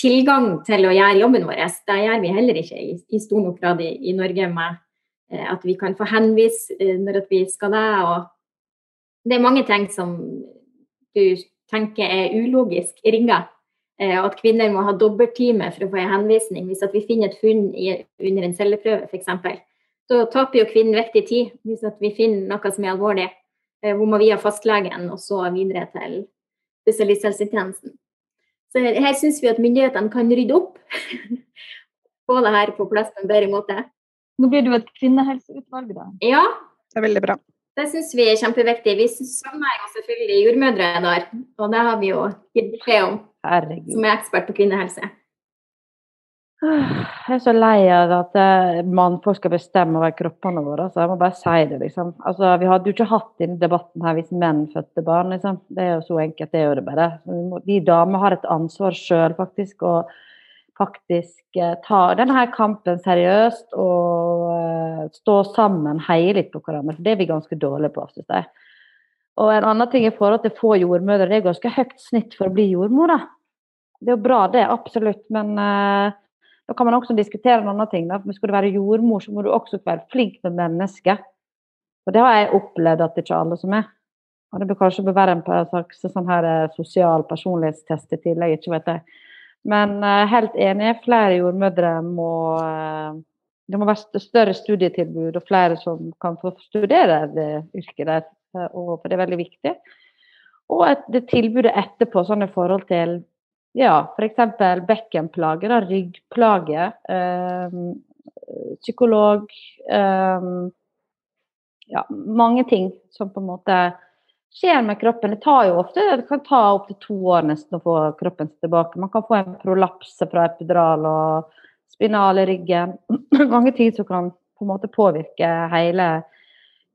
tilgang til å gjøre jobben vår. Det gjør vi heller ikke i, stor nok grad i, Norge med eh, at vi kan få henvise eh, når vi skal det. og det er mange ting som du tenker er ulogisk ringer. Eh, og at kvinner må ha dobbelttime for å få en henvisning. Hvis vi finner et funn i, under en celleprøve f.eks., så taper jo kvinnen viktig tid. Hvis vi finner noe som er alvorlig, eh, må må ha fastlegen og så videre til spesialisthelsetjenesten. Så her syns vi at myndighetene kan rydde opp. Få det her på plass på en bedre måte. Nå blir det jo et kvinnehelseutvalg, da. Ja. Det er veldig bra. Det syns vi er kjempeviktig. Vi savner jo selvfølgelig jordmødre der, og det har vi jo gitt beskjed om, Herregud. som er ekspert på kvinnehelse. Jeg er så lei av at eh, mannfolk skal bestemme over kroppene våre. Så jeg må bare si det, liksom. Altså, vi hadde jo ikke hatt denne debatten her hvis menn fødte barn, liksom. Det er jo så enkelt, det er jo det bare. Vi damer har et ansvar sjøl, faktisk. og faktisk eh, ta denne kampen seriøst og uh, stå sammen, heie litt på hverandre. For det er vi ganske dårlige på, syns jeg. Og en annen ting i forhold til få jordmødre, det er ganske høyt snitt for å bli jordmor. da. Det er jo bra, det, absolutt, men uh, da kan man også diskutere en annen ting. da. Men Skal du være jordmor, så må du også være flink med mennesker. Og det har jeg opplevd at det ikke er alle som er. Og det bør kanskje være en slags sånn her, sosial personlighetstest i tillegg, ikke vet jeg. Men uh, helt enig, flere jordmødre må uh, Det må være større studietilbud og flere som kan få studere det yrket der, uh, for det er veldig viktig. Og et, det tilbudet etterpå, sånn i forhold til ja, f.eks. bekkenplager, ryggplager, psykolog Ja, mange ting som på en måte skjer med kroppen. Det tar jo ofte det kan ta opptil to år nesten å få kroppen tilbake. Man kan få en prolapse fra epidural og spinal i ryggen. Mange ting som kan på en måte påvirke hele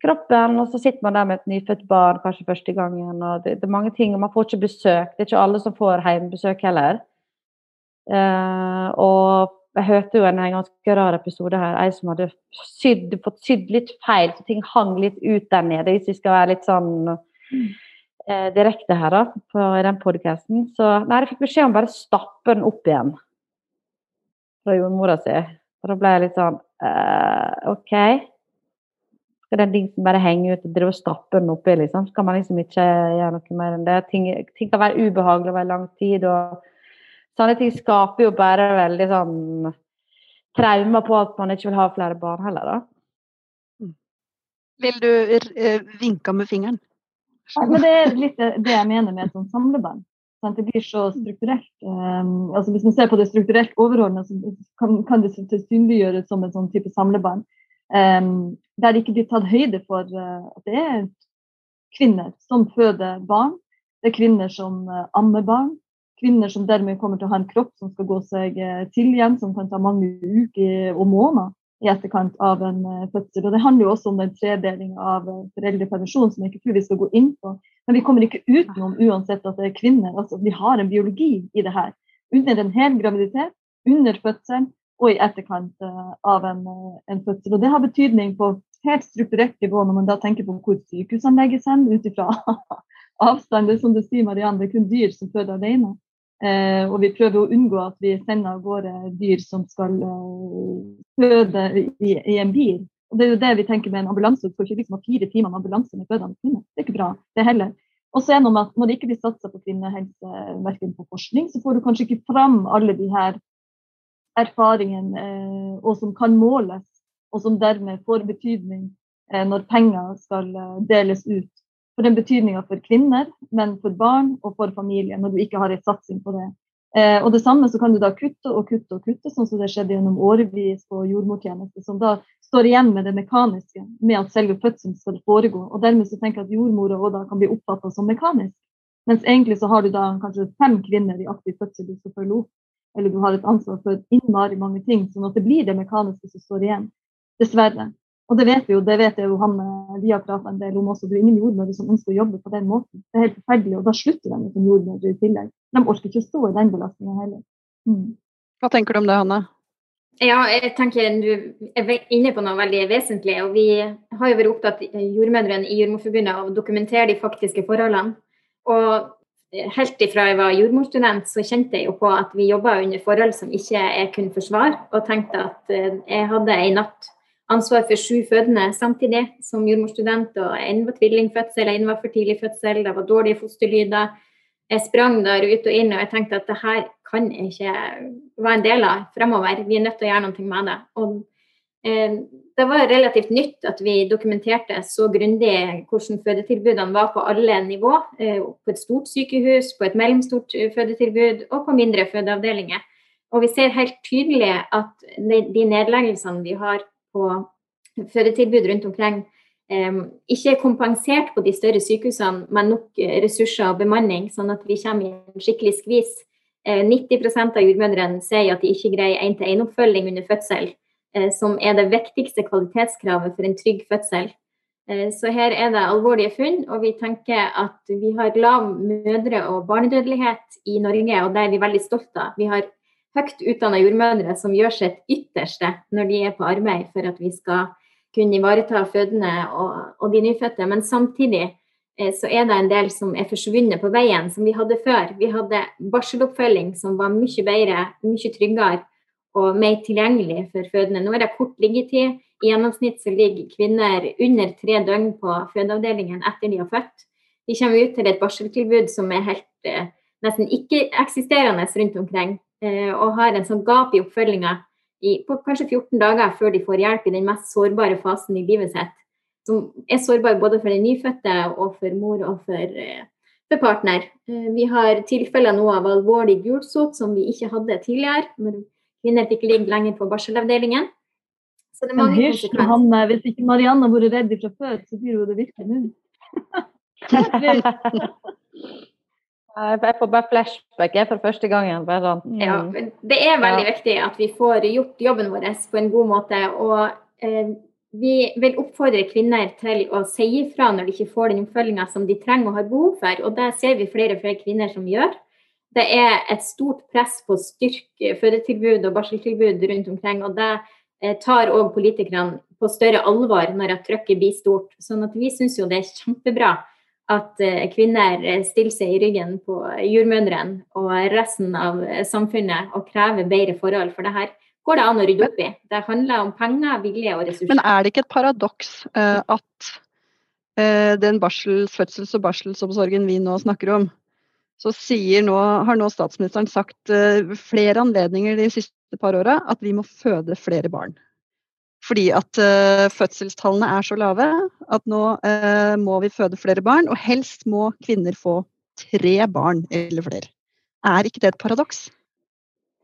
kroppen. Og så sitter man der med et nyfødt barn kanskje første gangen. og det, det, er mange ting, og Man får ikke besøk. Det er ikke alle som får hjemmebesøk heller. Uh, og jeg hørte jo en, ganske rar episode her. Ei som hadde sydd, fått sydd litt feil, så ting hang litt ut der nede. Hvis vi skal være litt sånn eh, direkte her da, på den podkasten. Så nei, jeg fikk beskjed om bare stappe den opp igjen fra jordmora si. Og da ble jeg litt sånn eh, OK. Skal den dingsen bare henge ut og drive og stappe den oppi, liksom? Skal man liksom ikke gjøre noe mer enn det? Ting, ting kan være ubehagelig over lang tid. og Sånne ting skaper jo bare veldig sånn traumer på at man ikke vil ha flere barn heller, da. Mm. Vil du uh, vinke med fingeren? Ja, men det er litt det jeg mener med et sånt samlebånd. Sånn det blir så strukturelt. Um, altså Hvis man ser på det strukturelt overordnet, så kan, kan det synliggjøres som en sånn type samlebånd. Um, der det ikke blir tatt høyde for uh, at det er kvinner som føder barn. Det er kvinner som uh, ammer barn. Kvinner som dermed kommer til å ha en kropp som skal gå seg uh, til igjen, som kan ta mange uker og måneder i etterkant av en uh, fødsel. Og Det handler jo også om den tredelinga av uh, foreldrepermisjon som jeg ikke tror vi skal gå inn på. Men vi kommer ikke utenom uansett at det er kvinner. altså Vi har en biologi i det her. Under en hel graviditet, under fødselen og i etterkant uh, av en, en, fødsel. Og Det har betydning på helt strukturert nivå når man da tenker på hvor sykehusene legges hen, ut ifra avstand. Det er som du sier, Marianne, det er kun dyr som føder alene. Eh, og vi prøver å unngå at vi sender av gårde dyr som skal uh, føde i, i, en bil. Og Det er jo det vi tenker med en ambulanse. Du skal ikke liksom ha fire timer med ambulanse med fødende kvinner. Det er ikke bra, det heller. Og så er det at Når det ikke blir satsa på kvinnehelse, verken på forskning, så får du kanskje ikke fram alle de her erfaringene eh, og som kan måles, og som dermed får betydning eh, når penger skal eh, deles ut for den betydninga for kvinner, men for barn og for familie, når du ikke har en satsing på det. Eh, og det samme så kan du da kutte og kutte og kutte, sånn som det skjedde gjennom årevis på jordmortjeneste, som da står igjen med det mekaniske, med at selve fødselen skal foregå. Og dermed så tenker jeg at jordmora òg da kan bli oppfatta som mekanisk. Mens egentlig så har du da kanskje fem kvinner i aktiv fødsel du skal følge opp, eller du har et ansvar for innmari mange ting, sånn at det blir det mekaniske som står igjen. Dessverre. Og det vet vi jo, det vet jeg jo han eh, vi har prata en del om også. Det er ingen jordmødre som ønsker å jobbe på den måten. Det er helt forferdelig, og da slutter de som jordmødre i tillegg. De orker ikke å stå i den belastninga heller. Mm. Hva tenker du om det, Hanne? Ja, jeg tenker Du er inne på noe veldig vesentlig. og Vi har jo vært opptatt jordmødrene i Jordmorforbundet av å dokumentere de faktiske forholdene. Og Helt ifra jeg var jordmorstudent, så kjente jeg jo på at vi jobba under forhold som ikke jeg kunne forsvare, og tenkte at eh, jeg hadde en natt ansvar for sju fødende samtidig som jordmorstudent. og En var tvillingfødsel, en var for tidlig fødsel, det var dårlige fosterlyder. Jeg sprang der ut og inn og jeg tenkte at det her kan jeg ikke være en del av fremover. Vi er nødt til å gjøre noe med det. Og eh, det var relativt nytt at vi dokumenterte så grundig hvordan fødetilbudene var på alle nivå. Eh, på et stort sykehus, på et mellomstort fødetilbud og på mindre fødeavdelinger. Og vi ser helt tydelig at de nedleggelsene vi har på fødetilbud rundt omkring ikke er kompensert på de større sykehusene med nok eh, ressurser og bemanning, sånn at vi kommer i en skikkelig skvis. 90 eh, av jordmødrene sier at de ikke greier én-til-én-oppfølging under fødsel, eh, som er det viktigste kvalitetskravet for en trygg fødsel. Så her er det alvorlige funn, og vi tenker at vi har lav mødre- og barnedødelighet i Norge, og det er vi veldig stolte av. Vi har høyt utdanna jordmødre som gjør sitt ytterste når de er på arbeid for at vi skal kunne ivareta fødende og, og de nyfødte. Men samtidig eh, så er det en del som er forsvunnet på veien, som vi hadde før. Vi hadde barseloppfølging som var mye bedre, mye tryggere og mer tilgjengelig for fødende. Nå er det kort liggetid. I gjennomsnitt så ligger kvinner under tre døgn på fødeavdelingen etter de har født. De kommer ut til et barseltilbud som er helt eh, nesten ikke-eksisterende rundt omkring. Eh, og har en sånn gap i oppfølginga på kanskje 14 dager før de får hjelp i den mest sårbare fasen i livet sitt. Som er sårbar både for den nyfødte og for mor og for, eh, for partner. Eh, vi har tilfeller nå av alvorlig gulsot som vi ikke hadde tidligere, når kvinner fikk ligge lenger på barselavdelingen. Så det er mange hysj, Hanne, hvis ikke Marianne har vært redd fra før, så blir hun det virkelig nå. Jeg får bare flashback jeg for første gangen. Bare. Mm. Ja, det er veldig ja. viktig at vi får gjort jobben vår på en god måte. Og eh, vi vil oppfordre kvinner til å si ifra når de ikke får den oppfølginga som de trenger og har behov for. Og det ser vi flere og flere kvinner som gjør. Det er et stort press på å styrke fødetilbud og barseltilbud rundt omkring. og det eh, tar òg politikerne på større alvor når at trykket blir stort. Sånn at vi syns jo det er kjempebra at eh, kvinner eh, stiller seg i ryggen på jordmødrene og resten av eh, samfunnet og krever bedre forhold. For det her går det an å rydde opp i. Det handler om penger, vilje og ressurser. Men er det ikke et paradoks uh, at uh, den barsels, fødsels- og barselsomsorgen vi nå snakker om, så nå, har nå statsministeren sagt uh, flere anledninger de siste par åra at vi må føde flere barn. Fordi at uh, fødselstallene er så lave at nå uh, må vi føde flere barn. Og helst må kvinner få tre barn eller flere. Er ikke det et paradoks?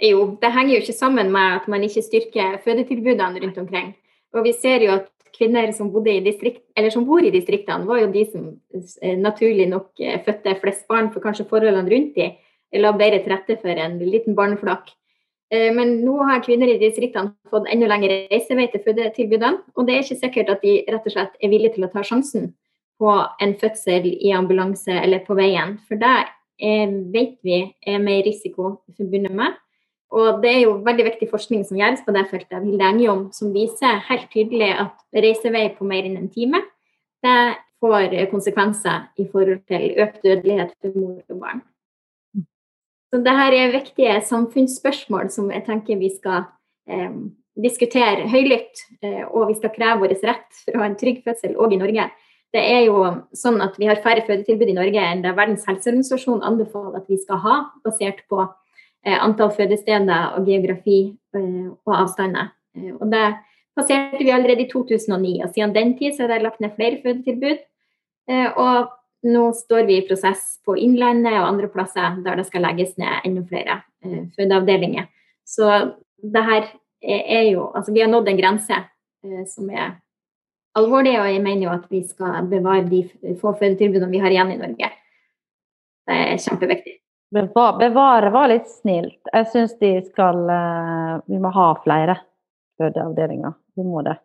Jo, det henger jo ikke sammen med at man ikke styrker fødetilbudene rundt omkring. Og vi ser jo at kvinner som, distrikt, som bor i distriktene, var jo de som eh, naturlig nok fødte flest barn, for kanskje forholdene rundt de la bedre til rette for en liten barneflokk. Men nå har kvinner i distriktene fått enda lengre reisevei til fødetilbudene. Og det er ikke sikkert at de rett og slett er villige til å ta sjansen på en fødsel i ambulanse eller på veien. For det vet vi er mer risiko forbundet med. Og det er jo veldig viktig forskning som gjøres på det feltet, Hilde Engjom, som viser helt tydelig at reisevei på mer enn en time, det får konsekvenser i forhold til økt dødelighet for mor og barn. Så det her er viktige samfunnsspørsmål som jeg tenker vi skal eh, diskutere høylytt. Eh, og vi skal kreve vår rett for å ha en trygg fødsel òg i Norge. Det er jo sånn at Vi har færre fødetilbud i Norge enn det Verdens helseorganisasjon anbefaler at vi skal ha, basert på eh, antall fødesteder og geografi eh, og avstander. Eh, og Det passerte vi allerede i 2009. og Siden den tid så er det lagt ned flere fødetilbud. Eh, og nå står vi i prosess på Innlandet og andre plasser der det skal legges ned enda flere eh, fødeavdelinger. Så det her er jo Altså, vi har nådd en grense eh, som er alvorlig, og jeg mener jo at vi skal bevare de få fødetilbudene vi har igjen i Norge. Det er kjempeviktig. Bevare var litt snilt. Jeg syns de skal eh, Vi må ha flere fødeavdelinger. Vi må det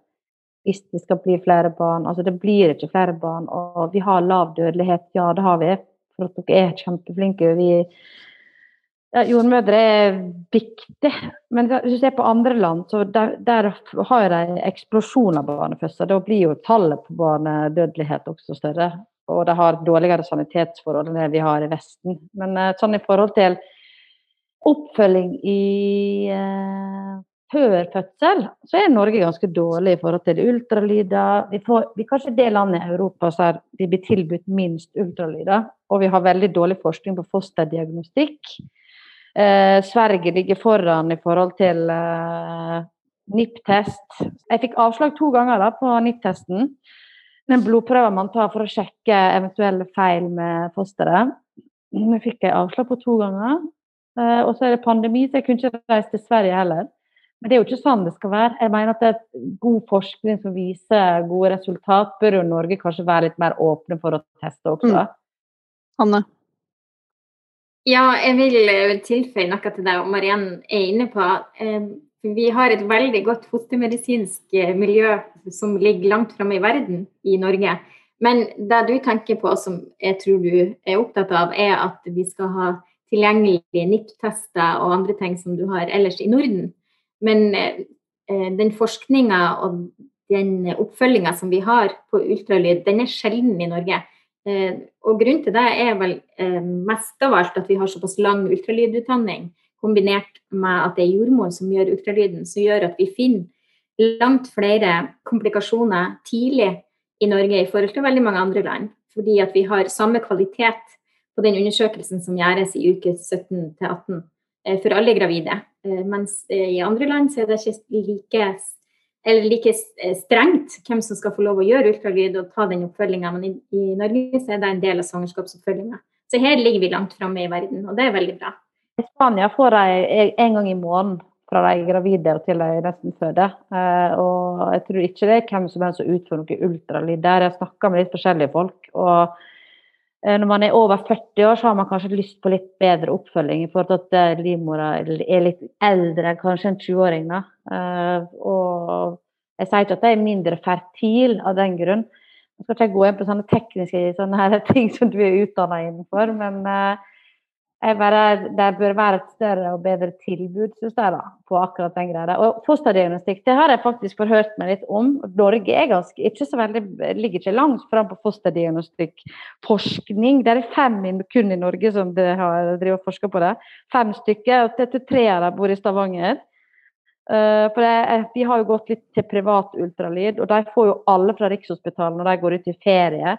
hvis det skal bli flere barn. Altså det blir ikke flere barn. Og vi har lav dødelighet, ja det har vi. For at dere er kjempeflinke. Vi, ja, jordmødre er viktig. Men hvis du ser på andre land, så der, der har de eksplosjon av barnefødsler. Da blir jo tallet på barnedødelighet også større. Og de har dårligere sanitetsforhold enn det vi har i Vesten. Men eh, sånn i forhold til oppfølging i uh, før fødsel så er Norge ganske dårlig i forhold til ultralyder. Vi, får, vi er kanskje det landet i Europa der vi blir tilbudt minst ultralyder. Og vi har veldig dårlig forskning på fosterdiagnostikk. Eh, Sverige ligger foran i forhold til eh, NIPT-test. Jeg fikk avslag to ganger da, på NIPT-testen. Den blodprøven man tar for å sjekke eventuelle feil med fosteret. Nå fikk jeg avslag på to ganger. Eh, og så er det pandemi, så jeg kunne ikke reise til Sverige heller. Men det er jo ikke sånn det skal være. Jeg mener at det er god forskning som viser gode resultat, bør jo Norge kanskje være litt mer åpne for å teste også. Mm. Hanne? Ja, jeg vil eh, tilføye noe til det Mariann er inne på. Eh, vi har et veldig godt fostermedisinsk eh, miljø som ligger langt framme i verden i Norge. Men det du tenker på, som jeg tror du er opptatt av, er at vi skal ha tilgjengelige NIPT-tester og andre ting som du har ellers i Norden. Men eh, den forskninga og den oppfølginga som vi har på ultralyd, den er sjelden i Norge. Eh, og grunnen til det er vel eh, mest av alt at vi har såpass lang ultralydutdanning, kombinert med at det er jordmor som gjør ultralyden, som gjør at vi finner langt flere komplikasjoner tidlig i Norge i forhold til veldig mange andre land. Fordi at vi har samme kvalitet på den undersøkelsen som gjøres i uke 17 til 18 for alle gravide. Eh, mens eh, i andre land så er det ikke like, like eh, strengt hvem som skal få lov å gjøre ultralyd og ta den oppfølginga. Men i, i, Norge så er det en del av svangerskapsoppfølginga. Så her ligger vi langt framme i verden, og det er veldig bra. I Spania får de en gang i måneden fra de er gravide og til de nesten føder. Og jeg tror ikke det er hvem som helst som utfører noe ultralyd der. Jeg snakker med litt forskjellige folk. og Eh, når man er over 40 år, så har man kanskje lyst på litt bedre oppfølging i forhold til at livmora er litt eldre enn kanskje en 20-åring. Eh, og jeg sier ikke at jeg er mindre fertil av den grunn. Jeg skal ikke gå inn på sånne tekniske sånne ting som du er utdanna innenfor, men uh, bare, det bør være et større og bedre tilbud synes jeg da, på akkurat den greia. Og fosterdiagnostikk det har jeg faktisk forhørt meg litt om. Norge er ganske, ikke så veldig, ligger ikke langt fram på fosterdiagnostikkforskning. Det er fem kun i Norge som har driver og forsker på det. Fem stykker. og Tre av dem bor i Stavanger. Uh, for det, Vi har jo gått litt til privat ultralyd, og de får jo alle fra Rikshospitalet når de går ut i ferie,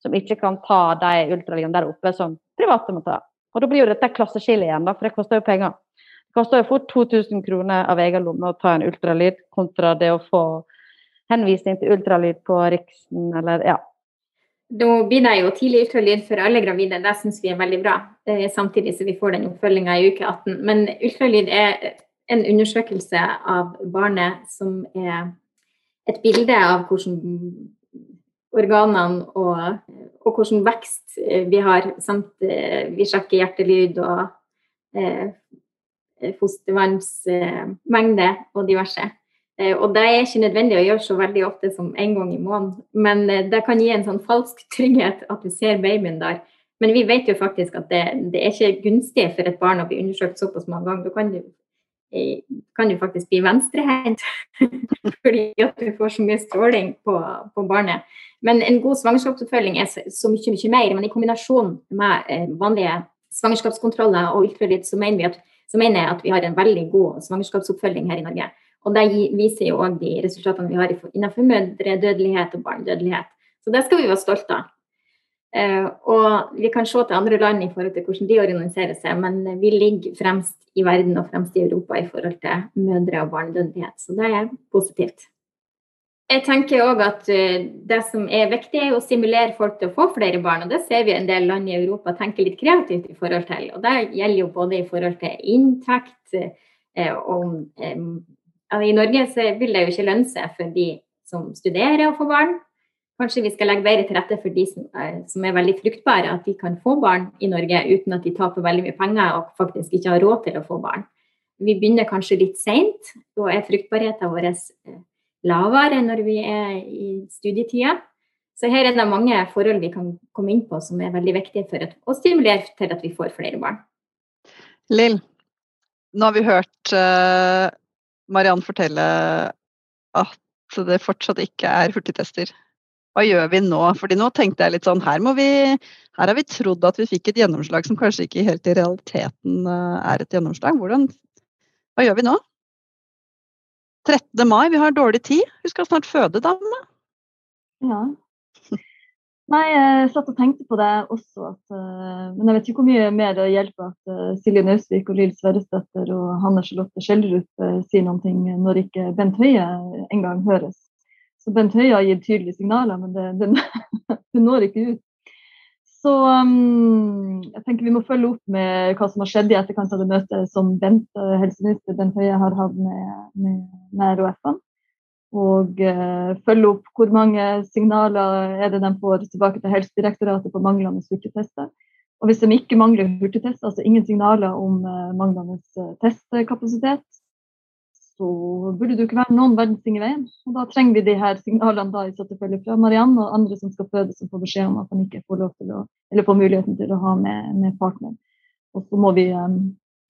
som ikke kan ta de ultralydene der oppe som private må ta. Og da blir jo dette klasseskillet igjen, da, for det koster jo penger. Det koster jo fort 2000 kroner av egen lomme å ta en ultralyd, kontra det å få henvisning til ultralyd på Riksen, eller ja. Nå begynner jeg jo tidlig ultralyd for alle gravide, det syns vi er veldig bra. Samtidig som vi får den oppfølginga i uke 18. Men ultralyd er en undersøkelse av barnet som er et bilde av hvordan organene og, og hvordan vekst eh, vi har, samt eh, vi sjekker hjertelyd og eh, fostervannsmengde og diverse. Og det er ikke nødvendig å gjøre så veldig ofte som en gang i måneden, men det kan gi en sånn falsk trygghet at du ser babyen der. Men vi vet jo faktisk at det, det er ikke gunstig for et barn å bli undersøkt såpass mange ganger. Da kan kan du faktisk bli venstrehendt fordi at du får så mye stråling på, på barnet. Men en god svangerskapsoppfølging er så mye, mye mer. Men i kombinasjon med eh, vanlige svangerskapskontroller og ultralyd, så mener, at, så mener, jeg at vi har en veldig god svangerskapsoppfølging her i Norge. Og det viser jo òg de resultatene vi har innenfor mødredødelighet og barnedødelighet. Så det skal vi være stolte av. Uh, og vi kan se til andre land i forhold til hvordan de organiserer seg, men vi ligger fremst i verden og fremst i Europa i forhold til mødre- og barnedødelighet. Så det er positivt. Jeg tenker òg at eh, det som er viktig, er å stimulere folk til å få flere barn. og Det ser vi en del land i Europa tenker litt kreativt i forhold til. og Det gjelder jo både i forhold til inntekt eh, og I Norge så vil det jo ikke lønne seg for de som studerer å få barn. Kanskje vi skal legge bedre til rette for de som er, som er veldig fruktbare, at de kan få barn i Norge uten at de taper veldig mye penger og faktisk ikke har råd til å få barn. Vi begynner kanskje litt seint. Da er fruktbarheten vår lavere når vi er i studietida. Så her er det mange forhold vi kan komme inn på som er veldig viktige for å stimulere til at vi får flere barn. Lill, nå har vi hørt uh, Mariann fortelle at det fortsatt ikke er hurtigtester. Hva gjør vi nå? Fordi nå tenkte jeg litt sånn, her, vi, her har vi trodd at vi fikk et gjennomslag som kanskje ikke helt i realiteten uh, er et gjennomslag. Hvordan, hva gjør vi nå? 13. mai, vi har dårlig tid. Hun skal snart føde, dame. Ja. Nei, jeg satt og tenkte på det også. At, uh, men jeg vet ikke hvor mye mer det hjelper at uh, Silje Nausvik og Lill Sverresdatter og Hanne Charlotte Skjellerup sier noe når ikke Bent Høie engang høres. Så Bent Høie har gitt tydelige signaler, men det, det, det når ikke ut. Så um, jeg tenker vi må følge opp med hva som har skjedd i etterkant av det møtet som Bent, eh, helseminister Bent Høie har hatt med, med, med RHF-ene. Og uh, følge opp hvor mange signaler er det de får tilbake til Helsedirektoratet på manglende hurtigtester. Og hvis de ikke mangler hurtigtester, altså ingen signaler om uh, manglende testkapasitet, så burde det jo ikke være noen verdens ting i veien. Og da trenger vi de her signalene da, i selvfølgelig fra Marianne og andre som skal føde, som får beskjed om at de ikke får lov til å, eller får muligheten til å ha med, med partner. Og så må vi um,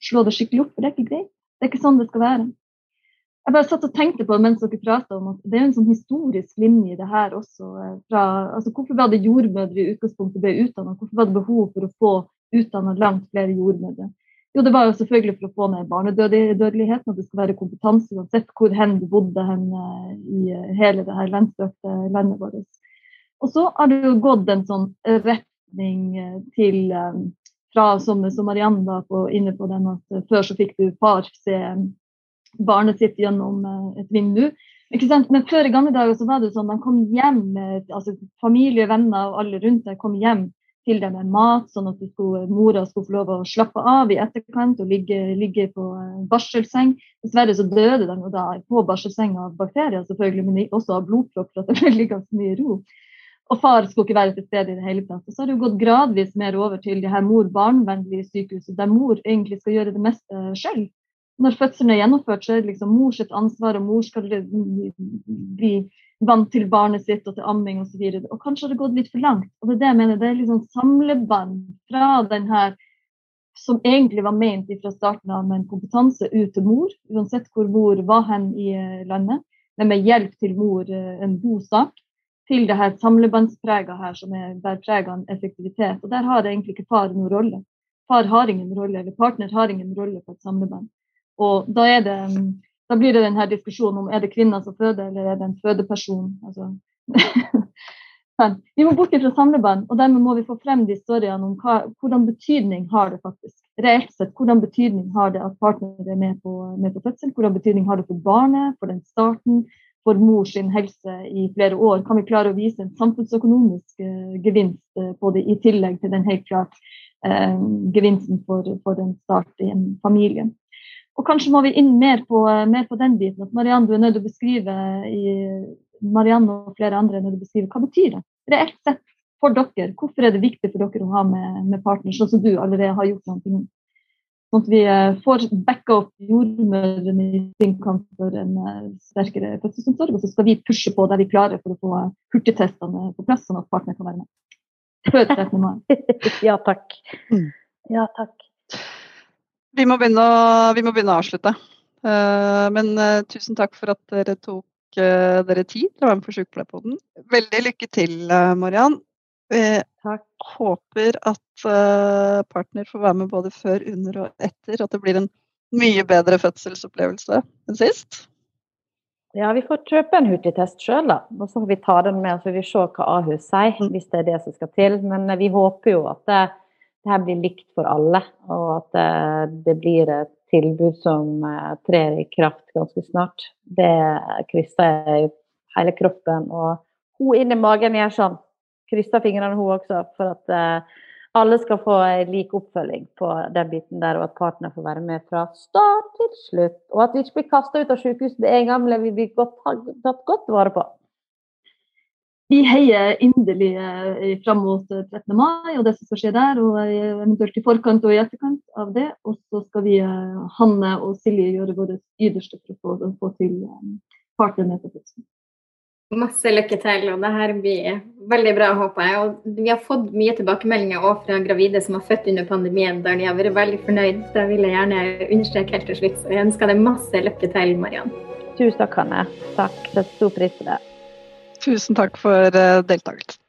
slå det skikkelig opp, for det er ikke greit. Det er ikke sånn det skal være. Jeg bare satt og tenkte på mens dere prata om at det er en sånn historisk linje i det her også. Eh, fra, altså Hvorfor var det jordmødre i utgangspunktet ble utdanna? Hvorfor var det behov for å få utdanna langt flere jordmødre? Jo, det var jo selvfølgelig for å få ned barnedødeligheten, og det skal være kompetanse uansett hvor hen du bodde hen eh, i eh, hele det her landstrakte landet vårt. Og så har det jo gått en sånn retning eh, til fra, som, som Marianne var på, inne på den, at før så fikk du far se barnet sitt gjennom et vindu. Men før i gamle dager så var det sånn, de kom hjem, altså familie, venner og alle rundt deg kom hjem til det med mat, sånn at skulle, mora skulle få lov å slappe av i etterkant og ligge, ligge på eh, barselseng. Dessverre så døde de da på barselseng av bakterier, selvfølgelig, men også av blodpropp, for at det ble ganske mye ro. Og far skulle ikke være til stede i det hele tatt. Og så har det gått gradvis mer over til det her mor-barn-vennlige sykehuset, der mor egentlig skal gjøre det meste selv. Når fødselen er gjennomført, så er det liksom mors ansvar, og mor skal bli vant til barnet sitt og til amming osv. Og, så og kanskje har det gått litt for langt. Og Det er det jeg mener, det er liksom samlebånd fra den her som egentlig var ment fra starten av med en kompetanse ut til mor, uansett hvor mor var hen i eh, landet, men med hjelp til mor eh, en god sak, til det her samlebåndspreget her som er bærer preg av effektivitet. Og der har egentlig ikke far noen rolle. Far har ingen rolle, eller partner har ingen rolle på et samlebånd. Og da er det mm, da blir det denne diskusjonen om er det kvinner som føder, eller er det en fødeperson. Altså. vi må bort fra samlebånd, og dermed må vi få frem de historiene om hva, hvordan betydning har det faktisk. Reelt sett, hvordan betydning har det at partner er med på, med på fødsel? Hvordan betydning har det for barnet, for den starten, for mors helse i flere år? Kan vi klare å vise en samfunnsøkonomisk uh, gevinst uh, på det, i tillegg til den helt klart uh, gevinsten for, for en start i en familie? Og kanskje må vi inn mer på, mer på den biten. At Marianne, du er nødt til å beskrive i Marianne og flere andre er nødt til å beskrive hva betyr det reelt sett for dere. Hvorfor er det viktig for dere å ha med, med partner, sånn som du allerede har gjort noe Sånn at vi eh, får backa opp jordmødrene i sin kamp for en eh, sterkere fødselsomsorg. Og så skal vi pushe på der vi klarer for å få hurtigtestene på plass, sånn at partner kan være med. Før 13. mai. ja takk. Mm. Ja takk. Vi må begynne å, vi må begynne å avslutte. Uh, men uh, tusen takk for at dere tok uh, dere tid til å være med på Sykepleierpodden. Veldig lykke til, Mariann. Jeg Håper at partner får være med både før, under og etter. At det blir en mye bedre fødselsopplevelse enn sist. Ja, vi får kjøpe en hurtigtest sjøl, da. Og så får vi ta den med, så vi se hva Ahus sier, mm. hvis det er det som skal til. Men vi håper jo at det, det blir likt for alle, og at det, eh, blir et tilbud som eh, trer i kraft ganske snart. Det krysser jeg hele kroppen, og hun inni magen gjør sånn. Krysser fingrene hun også, for at uh, alle skal få lik oppfølging på den biten der, og at partner får være med fra start til slutt. Og at vi ikke blir kasta ut av sykehuset med en gang, men vi blir tatt godt vare på vi heier inderlig eh, fram mot 13. Eh, mai og det som skal skje der, og eh, eventuelt i forkant og i etterkant av det. Og så skal vi, Hanne og Silje, gjøre vårt ytterste for å få til partene på fødselen. Masse lykke til, og det her blir veldig bra, håper jeg. Og vi har fått mye tilbakemeldinger også fra gravide som har født under pandemien, der de har vært veldig fornøyd. Det vil jeg gjerne understreke helt til slutt. Så jeg ønsker deg masse lykke til, Mariann. Tusen takk, Hanne. Takk. Setter stor pris på det. Tusen takk for eh, deltakelsen.